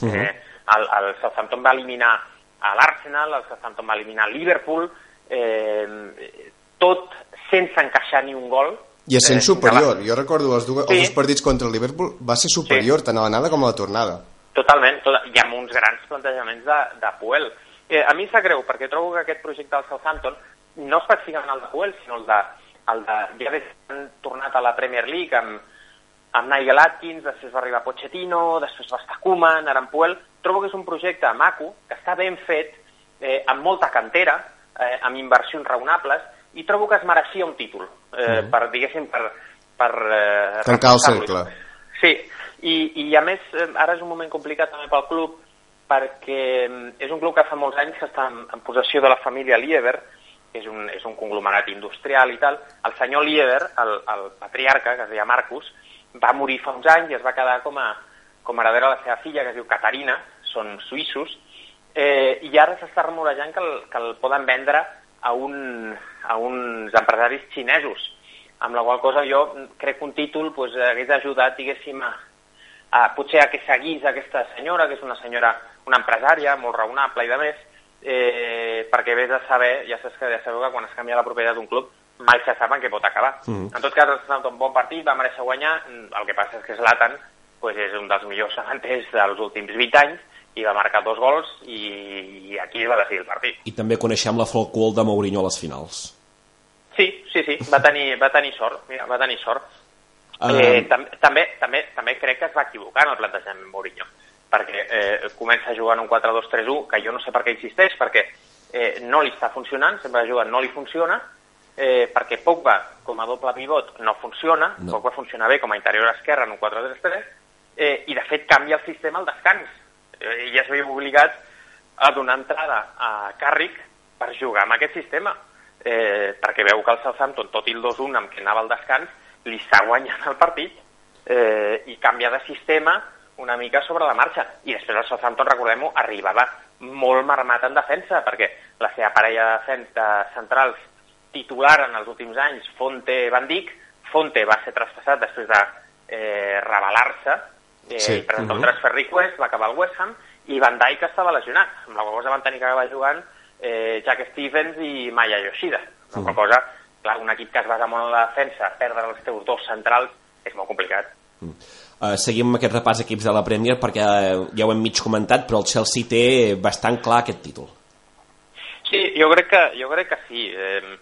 Uh -huh. eh, el, el Southampton va eliminar l'Arsenal, el Southampton va eliminar el Liverpool, eh, tot sense encaixar ni un gol, I essent Eh, superior, jo recordo els, du Sí. els dos partits contra el Liverpool, va ser superior tant a l'anada com a la tornada. Totalment, tot, i amb uns grans plantejaments de, de Puel. Eh, a mi em sap greu, perquè trobo que aquest projecte del Southampton, no específicament el de Puel, sinó el de, el de ja han tornat a la Premier League amb, amb Nigel Atkins, després va arribar Pochettino, després va estar Koeman, ara amb Puel, trobo que és un projecte maco, que està ben fet, eh, amb molta cantera, eh, amb inversions raonables, i trobo que es mereixia un títol, eh, Mhm. per, diguéssim, per, per eh, Tancar el cercle. Sí, i, i a més ara és un moment complicat també pel club perquè és un club que fa molts anys que està en, en possessió de la família Lieber, que és un, és un conglomerat industrial i tal. El senyor Lieber, el, el patriarca, que es deia Marcus, va morir fa uns anys i es va quedar com a, com a heredera de la seva filla, que es diu Caterina, són suïssos, eh, i ara s'està rumorejant que el, que el poden vendre a, un, a uns empresaris xinesos, amb la qual cosa jo crec que un títol pues, hagués ajudat, diguéssim, a, a, potser a que seguís aquesta senyora, que és una senyora, una empresària molt raonable i de més, eh, perquè vés a saber, ja saps que ja sabeu que quan es canvia la propietat d'un club mai se sap en què pot acabar. Mhm. En tot cas, ha estat un bon partit, va mereixer guanyar, el que passa és que Zlatan pues, és un dels millors davanters dels últims 20 anys i va marcar dos gols i, i aquí va decidir el partit. I també coneixem la folclol de Mourinho a les finals. Sí, sí, sí, va tenir, va tenir sort, mira, va tenir sort. Ah. Eh, tam també, també, també crec que es va equivocar en el plantejament Mourinho, perquè eh, comença a jugar en un 4-2-3-1, que jo no sé per què insisteix, perquè eh, no li està funcionant, sempre ha jugat no li funciona, eh, perquè Pogba, com a doble pivot, no funciona, No. Pogba funciona bé com a interior esquerre en un 4-3-3, eh, i de fet canvia el sistema al descans. Eh, I ja es veu obligat a donar entrada a Carrick per jugar amb aquest sistema, eh, perquè veu que el Southampton, tot i el 2-1 amb què anava al descans, li està guanyant el partit eh, i canvia de sistema una mica sobre la marxa. I després el Southampton, recordem-ho, arribava molt marmat en defensa, perquè la seva parella de, defen- de centrals titular en els últims anys, Fonte-Van Dijk, Fonte va ser traspassat després de eh, revelar-se, eh, Sí, sí. presentar un transfer request, va acabar al West Ham, i Van Dijk estava lesionat, amb la qual cosa van tenir que acabar jugant eh, Jack Stevens i Maya Yoshida. Amb la qual cosa, clar, un equip que es basa molt en la defensa, perdre els teus dos centrals és molt complicat. Uh, seguim amb aquest repàs d'equips de la Premier perquè eh, ja ho hem mig comentat, però el Chelsea té bastant clar aquest títol. Sí, jo crec que, jo crec que sí. Eh,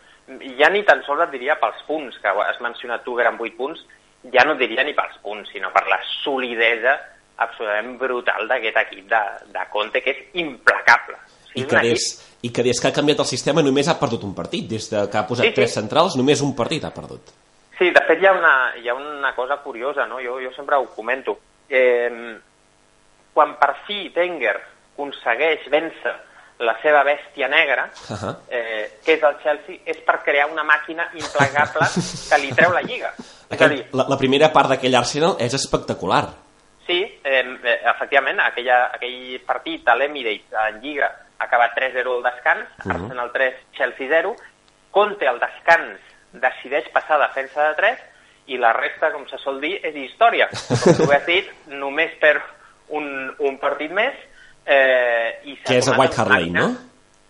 ja ni tan sols et diria pels punts, que has mencionat tu que eren 8 punts, ja no diria ni pels punts, sinó per la solidesa absolutament brutal d'aquest equip de, de Conte, que és implacable. O sigui, I és que, des, I que des que ha canviat el sistema només ha perdut un partit. Des de que ha posat Sí, sí. tres centrals, només un partit ha perdut. Sí, de fet hi ha una, hi ha una cosa curiosa, no? jo, jo sempre ho comento. Eh, quan per fi Wenger aconsegueix vèncer la seva bèstia negra, eh, que és el Chelsea, és per crear una màquina implacable que li treu la Lliga. És a Aquell, dir, la, la primera part d'aquell Arsenal és espectacular. sí, eh, efectivament, aquella, aquell partit a l'Emirates en Lliga acabat 3-0 al descans, Mhm. Arsenal 3, Chelsea 0, Conte al descans decideix passar a defensa de 3 i la resta, com se sol dir, és història. Com tu has dit, només per un, un partit més eh, i Que és a White Hart Lane, no?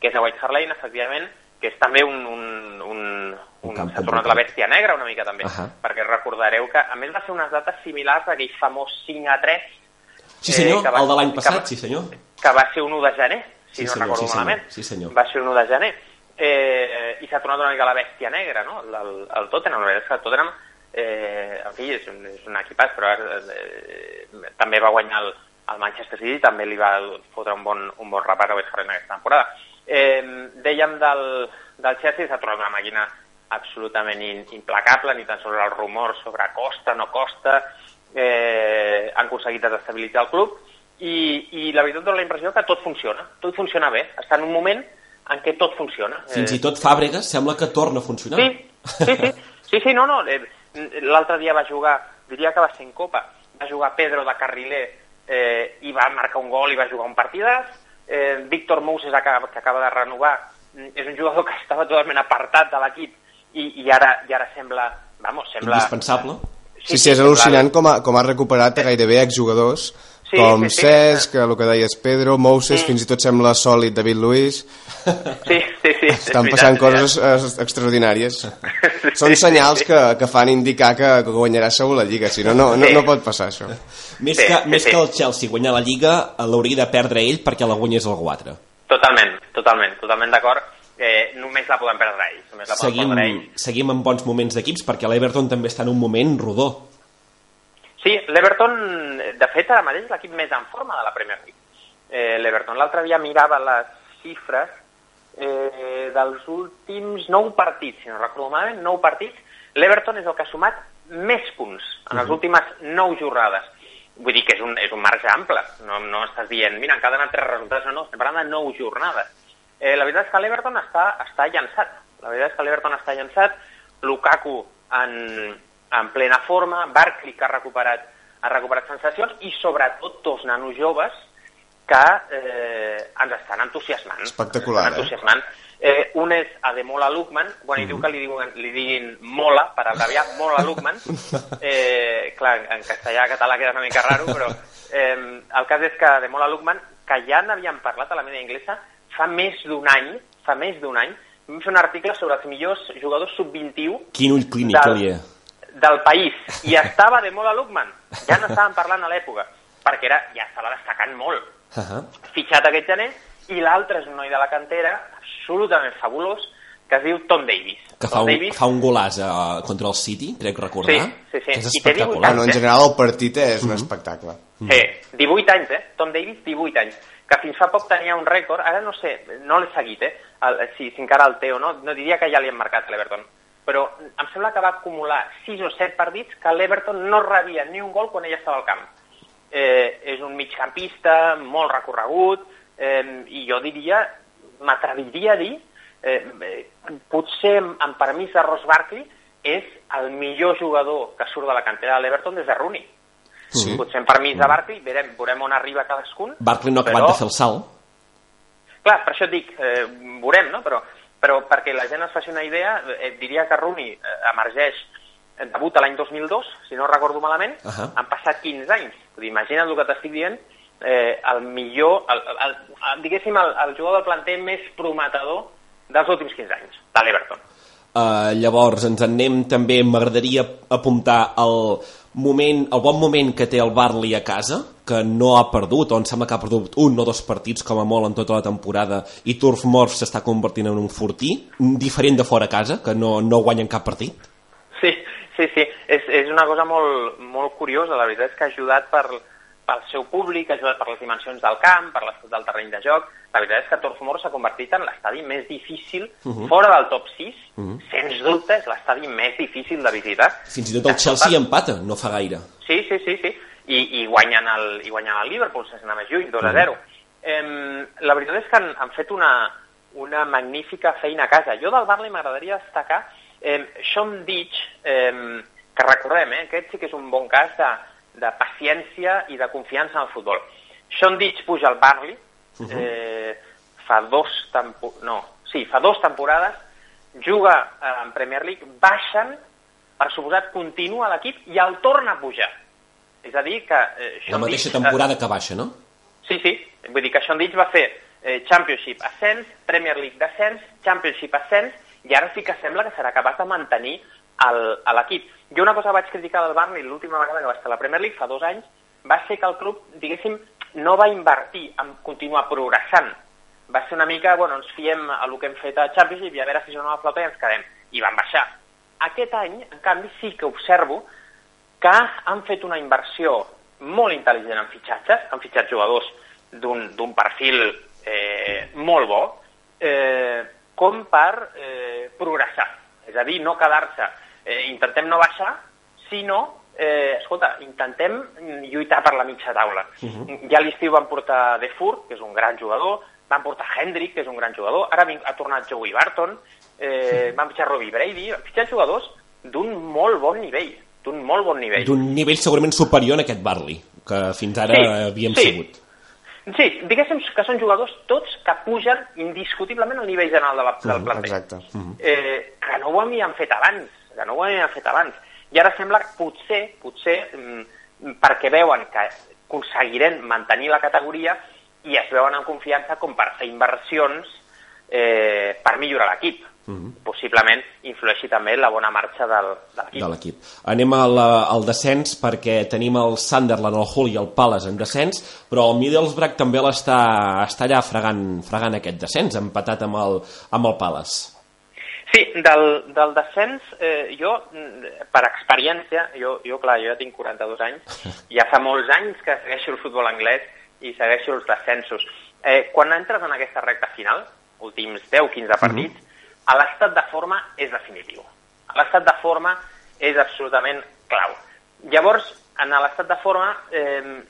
Que és a White Hart Lane, efectivament, que és també un... un, un, Un un s'ha tornat la bèstia negra una mica també, Ahà. perquè recordareu que a més va ser unes dates similars a aquell famós 5 a 3 Sí senyor, Eh, que va- el de l'any que passat, va- sí senyor. que va ser un 1 de gener, si Sí, no senyor, recordo sí, senyor, malament. sí, senyor. Va ser un 1 de gener. Eh, I s'ha tornat una mica la bèstia negra, no? El, el, el Tottenham, la veritat és que el Tottenham, eh, en fi, és un, és un equipàs, però eh, també va guanyar el, el Manchester City, també li va fotre un bon, un bon repat a West Ham aquesta temporada. Eh, dèiem del, del Chelsea, s'ha tornat una màquina absolutament in, implacable, ni tan sols el rumor sobre costa, no costa, eh, han aconseguit desestabilitzar el club i, i la veritat dona la impressió que tot funciona, tot funciona bé, està en un moment en què tot funciona. Fins i tot Fàbregas sembla que torna a funcionar. Sí, sí, sí, sí, sí no, no, eh, l'altre dia va jugar, diria que va ser en Copa, va jugar Pedro de Carriler eh, i va marcar un gol i va jugar un partidàs, eh, Víctor acaba, que acaba de renovar, mm, és un jugador que estava totalment apartat de l'equip i, i, ara, i ara sembla, vamos, sembla... Indispensable. Sí, sí, és al·lucinant com ha, com ha recuperat gairebé exjugadors Sí, com sí, sí. Cesc, el que deies Pedro, Moses, Mm. fins i tot sembla sòlid David Luiz. Sí, sí, sí. Estan veritat, passant és coses eh, extraordinàries. Són senyals que, que fan indicar que, que guanyarà segur la Lliga, si no, no, no, Sí. no pot passar això. Més, Sí, que, sí, més sí. que el Chelsea guanyar la Lliga, eh, l'hauria de perdre ell perquè la guanyés algú altre. Totalment, totalment, totalment d'acord. Eh, només la podem perdre ells. Només la podem Seguim, perdre ells. seguim amb bons moments d'equips perquè l'Everton també està en un moment rodó. Sí, l'Everton, de fet, ara mateix l'equip més en forma de la Premier League. Eh, L'Everton l'altre dia mirava les xifres eh, dels últims nou partits, si no recordo malament, nou partits, l'Everton és el que ha sumat més punts en les últimes nou jornades. Vull dir que és un, és un marge ample, no, no estàs dient, mira, encara han tres resultats, no, no, estem parlant de nou jornades. Eh, la veritat és que l'Everton està, està llançat, la veritat és que l'Everton està llançat, Lukaku en, en plena forma, Barkley que ha recuperat, ha recuperat sensacions i sobretot dos nanos joves que eh, ens estan entusiasmant. Espectacular, estan eh? entusiasmant. Eh, un és Ademola Lukman, bueno, i diu que li, diuen, li diguin Mola, per abreviar, Mola Lukman. Eh, clar, en castellà, català queda una mica raro, però eh, el cas és que Ademola Lukman, que ja n'havíem parlat a la media inglesa, fa més d'un any, fa més d'un any, vam fer un article sobre els millors jugadors sub-21 Quin ull clínic li he. Del país i estava de Mola Lukman ja n'estàvem parlant a l'època perquè era, ja estava destacant molt Uh -huh. fitxat aquest gener i l'altre és un noi de la cantera absolutament fabulós que es diu Tom Davis Que fa Tom un, Davis, fa un golàs uh, contra el City, crec recordar. Sí, sí, sí. Que és I té 18 espectacular. Bueno, en general el partit és un espectacle. Sí, 18 anys, eh? Tom Davis, 18 anys. Que fins fa poc tenia un rècord, ara no sé, no l'he seguit, eh? El, si, si encara el té o no, no diria que ja li han marcat a l'Everton. Però em sembla que va acumular 6 o 7 partits que l'Everton no rebia ni un gol quan ella estava al camp. Eh, és un migcampista, molt recorregut, eh, i jo diria, m'atreviria a dir, eh, eh, potser amb, amb permís de Ross Barkley, és el millor jugador que surt de la cantera de l'Everton des de Rooney. Sí. Potser amb permís de Barkley, veurem, veurem on arriba cadascun. Barkley no ha acabat però- de fer el salt. Clar, per això et dic, eh, veurem, no? Però, però perquè la gent es faci una idea, eh, diria que Rooney eh, emergeix, debuta l'any 2002, si no recordo malament, Ahà. han passat 15 anys. Vull dir, imagina't el que t'estic dient, eh, el millor, el, el, el, diguéssim, el, el jugador del planter més prometedor dels últims 15 anys, de l'Everton. Uh, llavors ens en anem també, m'agradaria apuntar el moment, el bon moment que té el Barley a casa, que no ha perdut, o em sembla que ha perdut un o dos partits com a molt en tota la temporada, i Turf Morph s'està convertint en un fortí, diferent de fora a casa, que no, no guanyen cap partit. Sí, sí, sí. És, és una cosa molt, molt curiosa. La veritat és que ha ajudat per, pel seu públic, ha ajudat per les dimensions del camp, per l'estat del terreny de joc. La veritat és que Torfmore s'ha convertit en l'estadi més difícil, fora del top 6, sens dubte és l'estadi més difícil de visitar. Fins i tot el Chelsea empata, no fa gaire. Sí, sí, sí, sí. I, i, guanyen el, i guanyen el Liverpool sense anar més lluny, 2 a 0. Em, la veritat és que han, han fet una, una magnífica feina a casa. Jo del Barley m'agradaria destacar eh, Sean Ditch, eh, que recordem, eh, aquest sí que és un bon cas de, de paciència i de confiança en el futbol. Sean Ditch puja al Barley, eh, fa dos tempo no, sí, fa dos temporades, juga eh, en Premier League, baixen, per suposat, continua l'equip i el torna a pujar. És a dir, que... Eh, La mateixa Ditch, temporada que baixa, no? Sí, sí. Vull dir que Sean Ditch va fer eh, Championship ascens, Premier League descens, Championship ascens, i ara sí que sembla que serà capaç de mantenir a l'equip. Jo una cosa vaig criticar del Barney l'última vegada que va estar a la Premier League, fa dos anys, va ser que el club, diguéssim, no va invertir en continuar progressant. Va ser una mica, bueno, ens fiem a el que hem fet a Championship i a veure si jo no la flota i ens quedem. I van baixar. Aquest any, en canvi, sí que observo que han fet una inversió molt intel·ligent en fitxatges, han fitxat jugadors d'un perfil eh, molt bo, eh, com per eh, progressar. És a dir, no quedar-se, eh, intentem no baixar, sinó, eh, escolta, intentem lluitar per la mitja taula. Uh -huh. Ja a l'estiu van portar De Fur, que és un gran jugador, van portar Hendrik, que és un gran jugador, ara ha tornat Joey Barton, eh, van fitxar Robbie Brady, van fitxar jugadors d'un molt bon nivell, d'un molt bon nivell. D'un nivell segurament superior en aquest Barley, que fins ara Sí, havíem sí. sigut. Sí, diguéssim que són jugadors tots que pugen indiscutiblement al nivell general de la, del planter. Exacte. Eh, que no ho havien fet abans, que no ho havien fet abans. I ara sembla que potser, potser, mm, perquè veuen que aconseguirem mantenir la categoria i es veuen en confiança com per fer inversions eh, per millorar l'equip. Mm -hmm. Possiblement influeixi també la bona marxa del, de l'equip. de l'equip. Anem al, al descens perquè tenim el Sunderland, el Hull i el Palace en descens, però el Middlesbrough també l'està està allà fregant, fregant aquest descens, empatat amb el, amb el Palace. Sí, del, del descens, eh, jo, mm, per experiència, jo, jo, clar, jo ja tinc 42 anys, ja fa molts anys que segueixo el futbol anglès i segueixo els descensos. Eh, quan entres en aquesta recta final, últims 10-15 partits, mm -hmm. l'estat de forma és definitiu. L'estat de forma és absolutament clau. Llavors, en l'estat de forma, eh,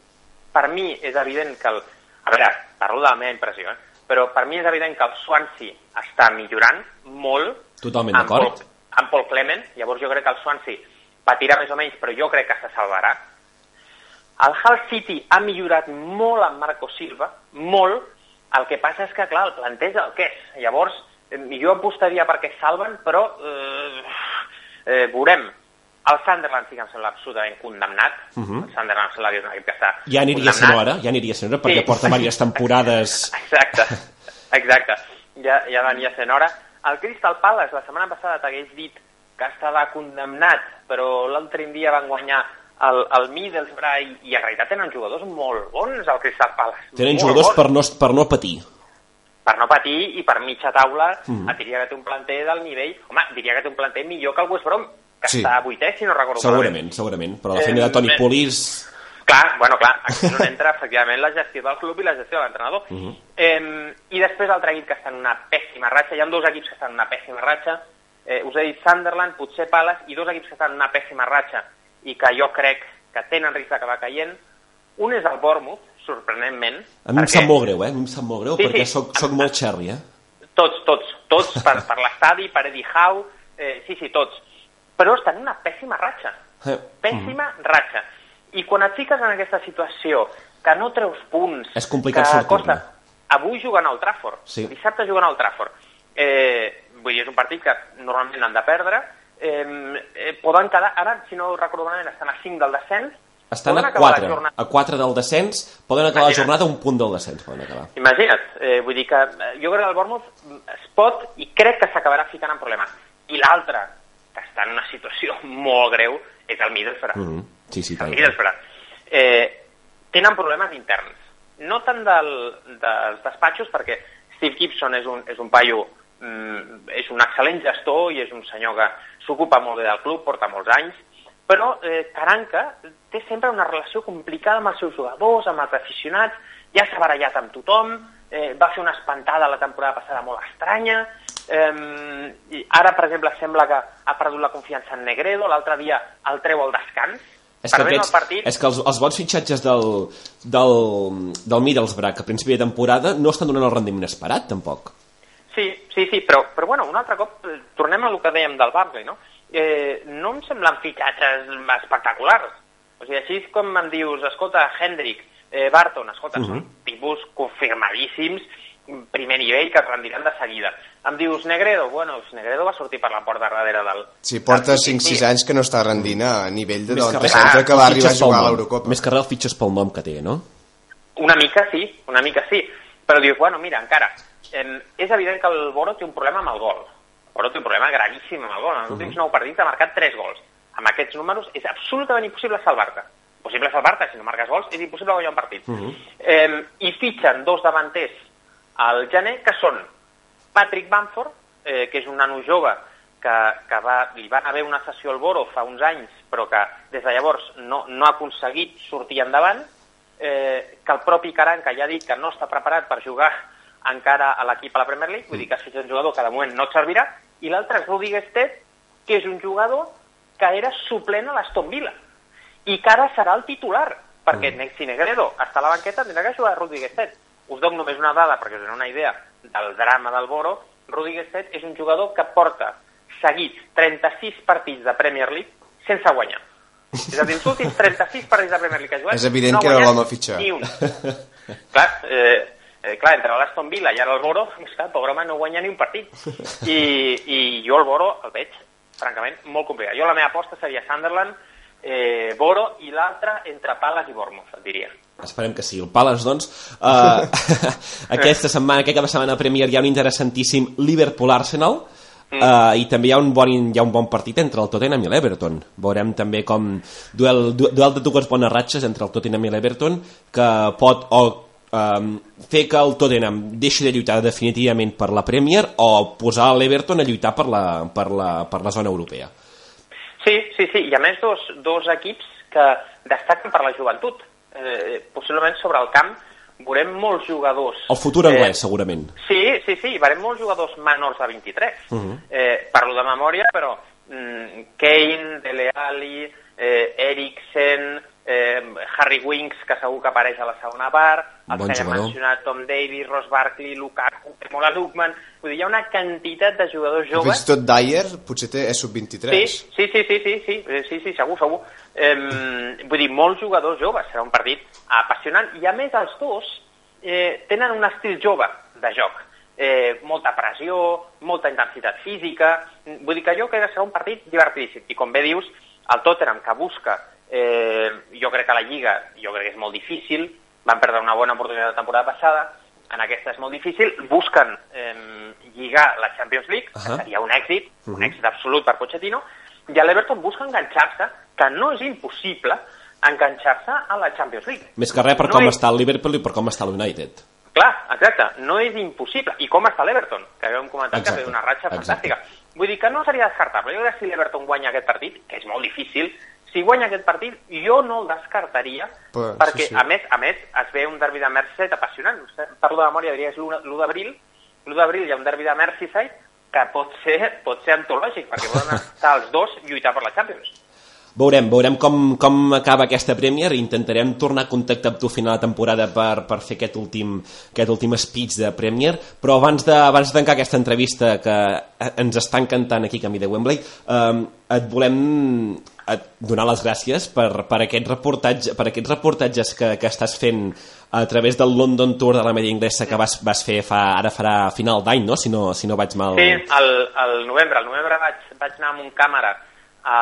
per mi és evident que el... A veure, parlo de la meva impressió, eh? però per mi és evident que el Swansea està millorant molt Totalment d'acord. amb Paul Clement, llavors jo crec que el Swansea patirà més o menys, però jo crec que se salvarà. El Hull City ha millorat molt amb Marco Silva, molt, el que passa és que, clar, el planter és el que és. Llavors, eh, jo apostaria perquè salven, però eh, eh, veurem. El Sunderland sí que em sembla absolutament condemnat. Uh Mhm. -huh. El Sunderland és un equip que està Ja aniria sent hora, ja aniria sent hora, perquè Sí. porta diverses temporades... Exacte, exacte. Ja, ja venia sent hora. El Crystal Palace la setmana passada t'hagués dit que estava condemnat, però l'altre dia van guanyar el, el Middlesbrough i, i en realitat tenen jugadors molt bons al Crystal Palace. Tenen molt jugadors bons. per no, per no patir. per no patir i per mitja taula mm. et diria que té un planter del nivell... Home, diria que té un planter millor que el West Brom, que Sí. està a vuitè, si no recordo Segurament, segurament. Però la Eh, feina de Toni eh, Polis... Clar, bueno, clar, aquí no entra efectivament la gestió del club i la gestió de l'entrenador. Uh Mhm. -huh. eh, I després l'altre equip que està en una pèssima ratxa, hi ha dos equips que estan en una pèssima ratxa, eh, us he dit Sunderland, potser Palace, i dos equips que estan en una pèssima ratxa i que jo crec que tenen risc d'acabar caient. Un és el Bournemouth, sorprenentment. A mi em perquè sap molt greu, eh? A mi em sap molt greu Sí, perquè sí. soc, soc molt cherry, eh? Tots, tots, tots, per, per l'estadi, per Eddie Howe, eh, sí, sí, tots. Però estan en una pèssima ratxa. Eh, Pèssima ratxa. I quan et fiques en aquesta situació, que no treus punts... És complicat sortir-ne. Avui juguen al Trafford, Sí. dissabte juguen al Trafford. Eh, vull dir, és un partit que normalment han de perdre. Eh, eh, poden quedar, ara, si no recordo malament, estan a 5 del descens. Estan a acabar la 4, jornada- a 4 del descens, poden acabar la Imagina't. jornada a un punt del descens, poden acabar. Imagina't, eh, vull dir que eh, jo crec que el Bournemouth es pot i crec que s'acabarà ficant en problemes. I l'altre, que està en una situació molt greu, és el Middlesbrough. Mm -hmm. Sí, sí. Middlesbrough. Eh, tenen problemes interns. No tant del, dels despatxos, perquè Steve Gibson és un, és un paio, mm, és un excel·lent gestor i és un senyor que s'ocupa molt bé del club, porta molts anys, però eh, Caranca té sempre una relació complicada amb els seus jugadors, amb els aficionats, ja s'ha barallat amb tothom, eh, va fer una espantada la temporada passada molt estranya, eh, i ara, per exemple, sembla que ha perdut la confiança en Negredo, l'altre dia el treu al descans, És que, aquests, el partit, és que els, els bons fitxatges del, del, del Middlesbrough a principi de temporada no estan donant el rendiment esperat, tampoc. Sí, sí, sí, però, però bueno, un altre cop eh, tornem a lo que dèiem del Barclay, no? Eh, no em semblen fitxatges espectaculars. O sigui, així com em dius, escolta, Hendrik, eh, Barton, escolta, uh -huh. són tipus confirmadíssims, primer nivell, que es rendiran de seguida. Em dius, Negredo, bueno, Negredo va sortir per la porta darrere del... Sí, porta del 5-6 City. anys que no està rendint a nivell de res, centre que va arribar a jugar a l'Eurocopa. Més que res el fitxes pel nom que té, no? Una mica sí, una mica sí. Però dius, bueno, mira, encara, eh, és evident que el Boro té un problema amb el gol. El Boro té un problema gravíssim amb el gol. En els últims nou partits ha marcat 3 gols. Amb aquests números és absolutament impossible salvar-te. Possible salvar-te, si no marques gols, és impossible guanyar un partit. eh, I fitxen dos davanters al gener, que són Patrick Bamford, eh, que és un nano jove que, que va, li van haver una sessió al Boro fa uns anys, però que des de llavors no, no ha aconseguit sortir endavant, eh, que el propi Caranca ja ha dit que no està preparat per jugar encara a l'equip a la Premier League, vull dir que sigut un jugador que de moment no et servirà, i l'altre és Rudi Gestet, que és un jugador que era suplent a l'Aston Villa, i que ara serà el titular, perquè mm. si Negredo està a la banqueta tindrà que jugar Rudi Gestet. Us dono només una dada perquè us doneu una idea del drama del Boro. Rudi Gestet és un jugador que porta seguits 36 partits de Premier League sense guanyar. És a dir, els últims 36 partits de Premier League que ha jugat... És evident no que era l'home a fitxar. Ni un. clar, eh, eh, clar, entre l'Aston Villa i ara el Boro, és clar, el pobre home no guanya ni un partit. I, I jo el Boro el veig, francament, molt complicat. Jo la meva aposta seria Sunderland, eh, Boro, i l'altre entre Pales i Bournemouth, et diria. Esperem que sí. El Palace, doncs, uh, aquesta setmana, aquest cap de setmana a Premier hi ha un interessantíssim Liverpool-Arsenal, Uh, i també hi ha un, bon, hi ha un bon partit entre el Tottenham i l'Everton veurem també com duel, du, duel de dues bones ratxes entre el Tottenham i l'Everton que pot o um, fer que el Tottenham deixi de lluitar definitivament per la Premier o posar l'Everton a lluitar per la, per, la, per la zona europea Sí, sí, sí, i a més dos, dos equips que destaquen per la joventut eh, possiblement sobre el camp veurem molts jugadors... El futur anglès, eh, segurament. Sí, sí, sí, veurem molts jugadors menors de 23. Uh -huh. eh, parlo de memòria, però mm, Kane, Dele Alli, eh, Eriksen, eh, Harry Winks, que segur que apareix a la segona part, el bon que hem mencionat Tom Davis, Ross Barkley, Lukaku, Mola Lukman... Vull dir, hi ha una quantitat de jugadors joves... Fins tot Dyer potser té, és sub-23. Sí, sí, sí, sí, sí, sí, sí, sí, segur, segur. Eh, vull dir, molts jugadors joves, serà un partit apassionant, i a més els dos eh, tenen un estil jove de joc. Eh, molta pressió, molta intensitat física, vull dir que jo crec que serà un partit divertidíssim. I com bé dius, el Tottenham que busca Eh, jo crec que la Lliga, jo crec que és molt difícil, van perdre una bona oportunitat la temporada passada, en aquesta és molt difícil, busquen eh, lligar la Champions League, uh -huh. que seria un èxit, uh -huh. un èxit absolut per Pochettino, i l'Everton busca enganxar-se, que no és impossible, enganxar-se a la Champions League. Més que res per no com és... està el Liverpool i per com està l'United. Clar, exacte, no és impossible. I com està l'Everton, que havíem comentat exacte. que té una ratxa fantàstica. Exacte. Vull dir que no seria descartable. Jo crec que si l'Everton guanya aquest partit, que és molt difícil, si guanya aquest partit, jo no el descartaria, Però, perquè, sí, sí. a més, a més, es ve un derbi de Merseyside apassionant. Parlo de memòria, diria, és l'1 d'abril. L'1 d'abril hi ha un derbi de Merseyside que pot ser, pot ser antològic, perquè poden estar els dos lluitar per la Champions. Veurem, veurem com, com acaba aquesta Premier i intentarem tornar a contactar amb tu a final de temporada per, per fer aquest últim, aquest últim speech de Premier, però abans de, abans de tancar aquesta entrevista que ens està encantant aquí Camí de Wembley, eh, et volem et donar les gràcies per, per, aquest reportatge, per aquests reportatges que, que estàs fent a través del London Tour de la media inglesa que vas, vas fer fa, ara farà final d'any, no? Si, no? si no vaig mal... Sí, al, al novembre. Al novembre vaig, vaig anar amb un càmera a,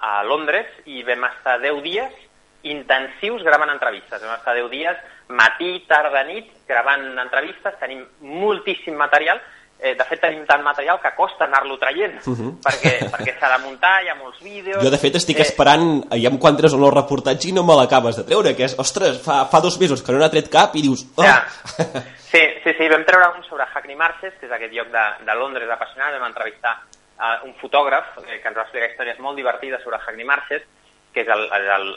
a Londres i vam estar 10 dies intensius gravant entrevistes. Vam estar 10 dies, matí, tarda, nit, gravant entrevistes, tenim moltíssim material, eh, de fet tenim tant material que costa anar-lo traient, uh -huh. perquè, perquè s'ha de muntar, hi ha molts vídeos... Jo de fet estic eh... esperant, aviam quan treus el nou reportatge i no me l'acabes de treure, que és, ostres, fa, fa dos mesos que no n'ha tret cap i dius... Oh. Ja. Sí, sí, sí, vam treure un sobre Hackney Marches, que és aquest lloc de, de Londres apassionat, vam entrevistar uh, un fotògraf eh, que ens va explicar històries molt divertides sobre Hackney Marches, que és el, el, el,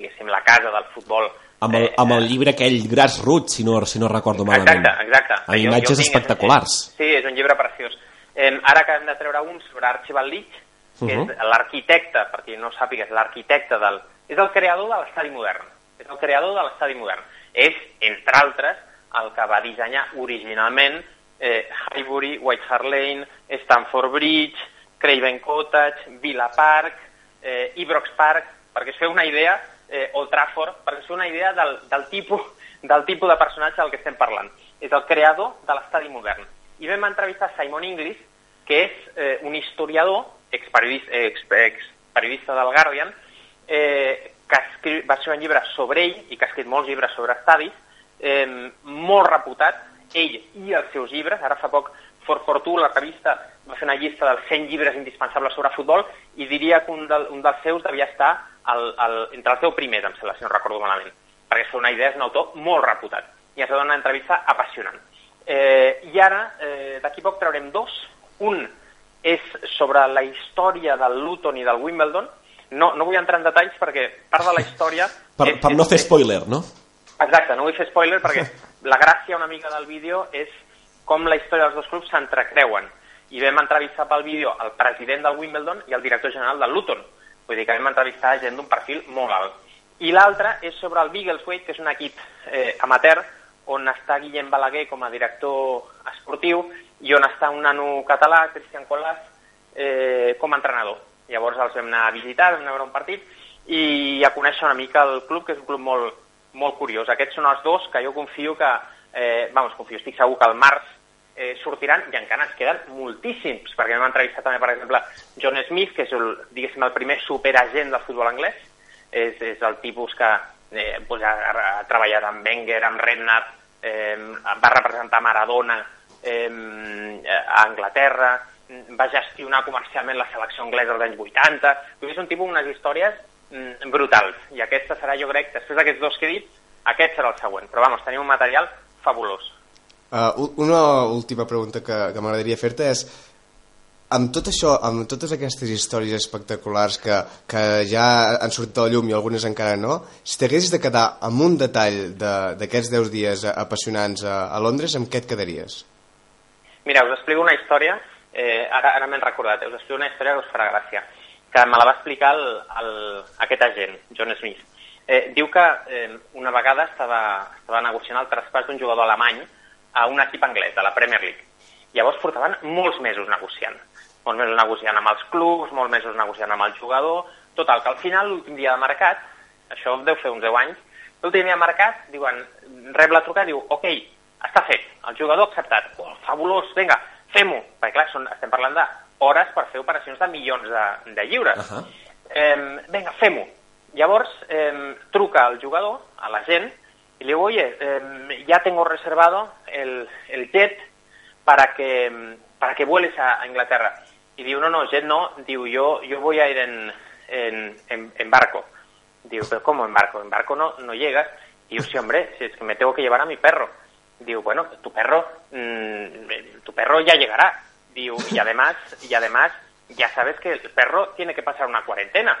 el, la casa del futbol amb el, amb el llibre aquell Grassroots, si no, si no recordo malament. Exacte, exacte. Amb jo, imatges jo tinc, espectaculars. És, sí, és un llibre preciós. Eh, ara acabem de treure un sobre Archibald Leach, que uh -huh. és uh-huh. l'arquitecte, per qui no sàpiga, és l'arquitecte del... És el creador de l'estadi modern. És el creador de l'estadi modern. És, entre altres, el que va dissenyar originalment eh, Highbury, White Hart Lane, Stamford Bridge, Craven Cottage, Villa Park, eh, Ibrox Park, perquè es feu una idea, eh, Old Trafford, perquè es feu una idea del, del, tipus, del tipus de personatge del que estem parlant. És el creador de l'estadi modern. I vam entrevistar Simon Inglis, que és eh, un historiador, experiodista, ex, experiodista del Guardian, eh, que escri, va ser un llibre sobre ell i que ha escrit molts llibres sobre estadis, eh, molt reputat, ell i els seus llibres, ara fa poc For Fortuna, la revista, va fer una llista dels 100 llibres indispensables sobre futbol i diria que un, del, un dels seus devia estar el, el, entre els 10 primers, em sembla, si no recordo malament, perquè és una idea, és un autor molt reputat i ens va donar una entrevista apassionant. Eh, I ara, eh, d'aquí poc traurem dos. Un és sobre la història del Luton i del Wimbledon. No, no vull entrar en detalls perquè part de la història... per, és, per no fer spoiler, no? Exacte, no vull fer spoiler perquè la gràcia una mica del vídeo és com la història dels dos clubs s'entrecreuen. I vam entrevistar pel vídeo el president del Wimbledon i el director general del Luton. Vull dir que vam entrevistar gent d'un perfil molt alt. I l'altre és sobre el Biggleswade, que és un equip eh, amateur on està Guillem Balaguer com a director esportiu i on està un nano català, Cristian Colàs, eh, com a entrenador. Llavors els vam anar a visitar, vam anar a veure un partit i a conèixer una mica el club, que és un club molt, molt curiós. Aquests són els dos que jo confio que, eh, vamos, confio, estic segur que al març eh, sortiran i encara ens queden moltíssims, perquè hem entrevistat també, per exemple, John Smith, que és el, diguéssim, el primer superagent del futbol anglès, és, és el tipus que eh, pues ha, ha treballat amb Wenger, amb Redknapp, eh, va representar Maradona eh, a Anglaterra, va gestionar comercialment la selecció anglesa als anys 80, és un tipus unes històries brutals, i aquesta serà, jo crec, després d'aquests dos que he dit, aquest serà el següent, però vamos, tenim un material fabulós. Uh, una última pregunta que, que m'agradaria fer-te és amb tot això, amb totes aquestes històries espectaculars que, que ja han sortit a la llum i algunes encara no, si t'haguessis de quedar amb un detall d'aquests 10 dies apassionants a, a Londres, amb què et quedaries? Mira, us explico una història, eh, ara, ara m'he recordat, us explico una història que us farà gràcia, que me la va explicar el, el, aquest agent, John Smith. Eh, diu que eh, una vegada estava, estava negociant el traspàs d'un jugador alemany a un equip anglès, de la Premier League. Llavors portaven molts mesos negociant. Molts mesos negociant amb els clubs, molts mesos negociant amb el jugador... Total, que al final, l'últim dia de mercat, això deu fer uns 10 anys, l'últim dia de mercat, diuen, rep la trucada, diu, ok, està fet, el jugador acceptat, oh, fabulós, vinga, fem-ho, perquè clar, són, estem parlant d'hores per fer operacions de milions de, de lliures. Uh -huh. eh, vinga, fem-ho. Llavors, eh, truca al jugador, a la gent, y le digo, oye, eh, ya tengo reservado el, el jet para que, para que vueles a, a, Inglaterra. Y digo, no, no, jet no, digo, yo, yo voy a ir en, en, en, en barco. Digo, pero ¿cómo en barco? En barco no, no llegas. Y yo, sí, hombre, si es que me tengo que llevar a mi perro. Digo, bueno, tu perro, mmm, tu perro ya llegará. Digo, y además, y además, ya sabes que el perro tiene que pasar una cuarentena.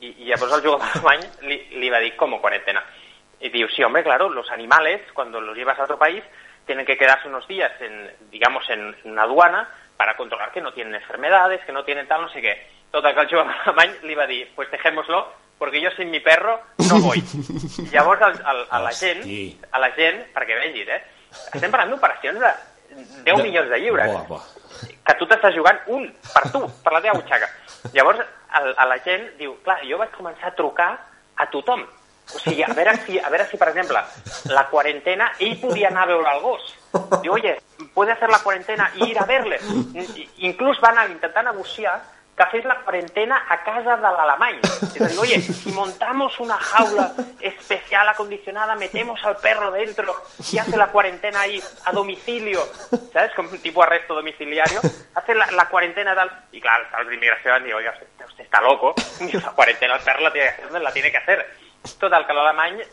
Y, y llavors el jugador alemany li, li va dir, com cuarentena? Y digo, sí, hombre, claro, los animales, cuando los llevas a otro país, tienen que quedarse unos días, en, digamos, en una aduana para controlar que no tienen enfermedades, que no tienen tal, no sé qué. Total, que el jugador alemany li va dir, pues dejémoslo, porque yo sin mi perro no voy. I llavors el, el, a la gent, a la gent, perquè vegis, eh? Estem parlant d'operacions de 10 de... milions de lliures. Boa, boa. Que tu t'estàs jugant un per tu, per la teva butxaca. Llavors, el, a la gent diu, clar, jo vaig començar a trucar a tothom. O sigui, a veure si, a veure si per exemple, la quarantena, ell podia anar a veure el gos. Diu, oye, puede hacer la cuarentena y ir a verle. Inclús van a intentar negociar que fes la cuarentena a casa de l'alemany. És a dir, oye, si montamos una jaula especial acondicionada, metemos al perro dentro y hace la cuarentena ahí a domicilio, ¿sabes? Como un tipo arresto domiciliario, hace la, la cuarentena tal... Y claro, los de inmigración decir, oiga, usted, usted está loco, la cuarentena al perro la tiene que hacer, la tiene que hacer. Total, que l'alemany es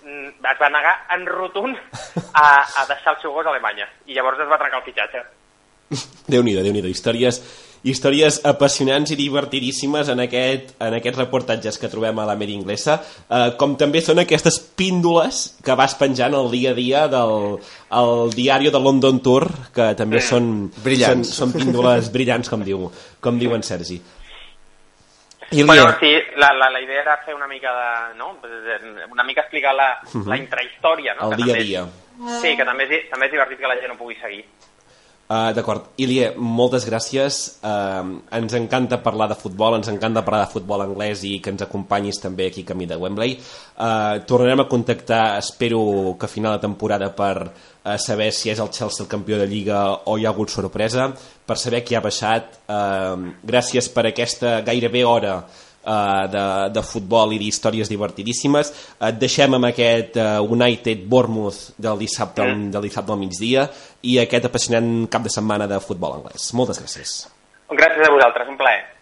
va negar en rotund a, a deixar el seu gos a Alemanya. I llavors es va trencar el fitxatge. Déu-n'hi-do, déu nhi déu històries històries apassionants i divertidíssimes en, aquest, en aquests reportatges que trobem a la Mèdia Inglesa, eh, com també són aquestes píndoles que vas penjant el dia a dia del el diari de London Tour, que també mm. són, brillants. són, són píndoles brillants, com diu, com diu en Sergi. I bueno, sí, la, la, la idea era fer una mica de, no? una mica explicar la, uh -huh. la intrahistòria, no? El que dia a dia. Sí, que també és, també és divertit que la gent ho pugui seguir. Uh, D'acord. Ilie, moltes gràcies. Uh, ens encanta parlar de futbol, ens encanta parlar de futbol anglès i que ens acompanyis també aquí camí de Wembley. Uh, tornarem a contactar, espero que a final de temporada per uh, saber si és el Chelsea el campió de Lliga o hi ha hagut sorpresa, per saber qui ha baixat. Uh, gràcies per aquesta gairebé hora uh, de, de futbol i d'històries divertidíssimes. Et deixem amb aquest uh, United Bournemouth del dissabte, mm. del dissabte al migdia i aquest apassionant cap de setmana de futbol anglès. Moltes gràcies. Gràcies a vosaltres, un plaer.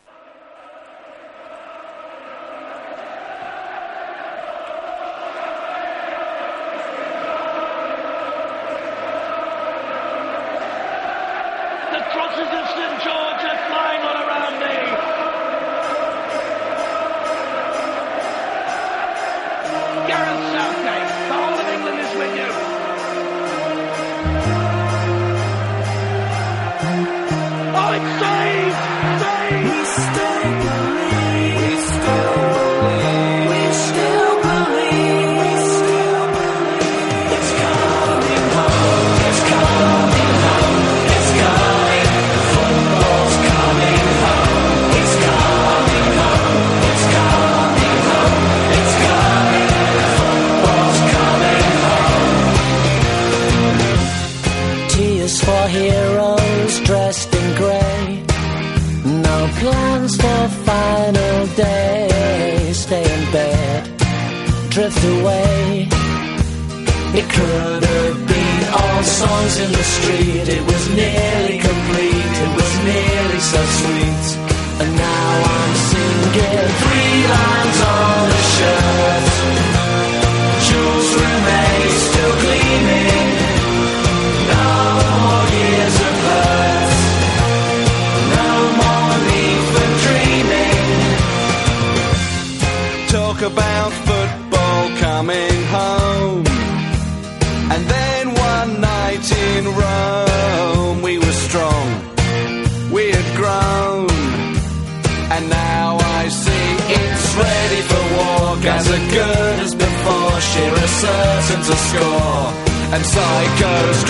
psychos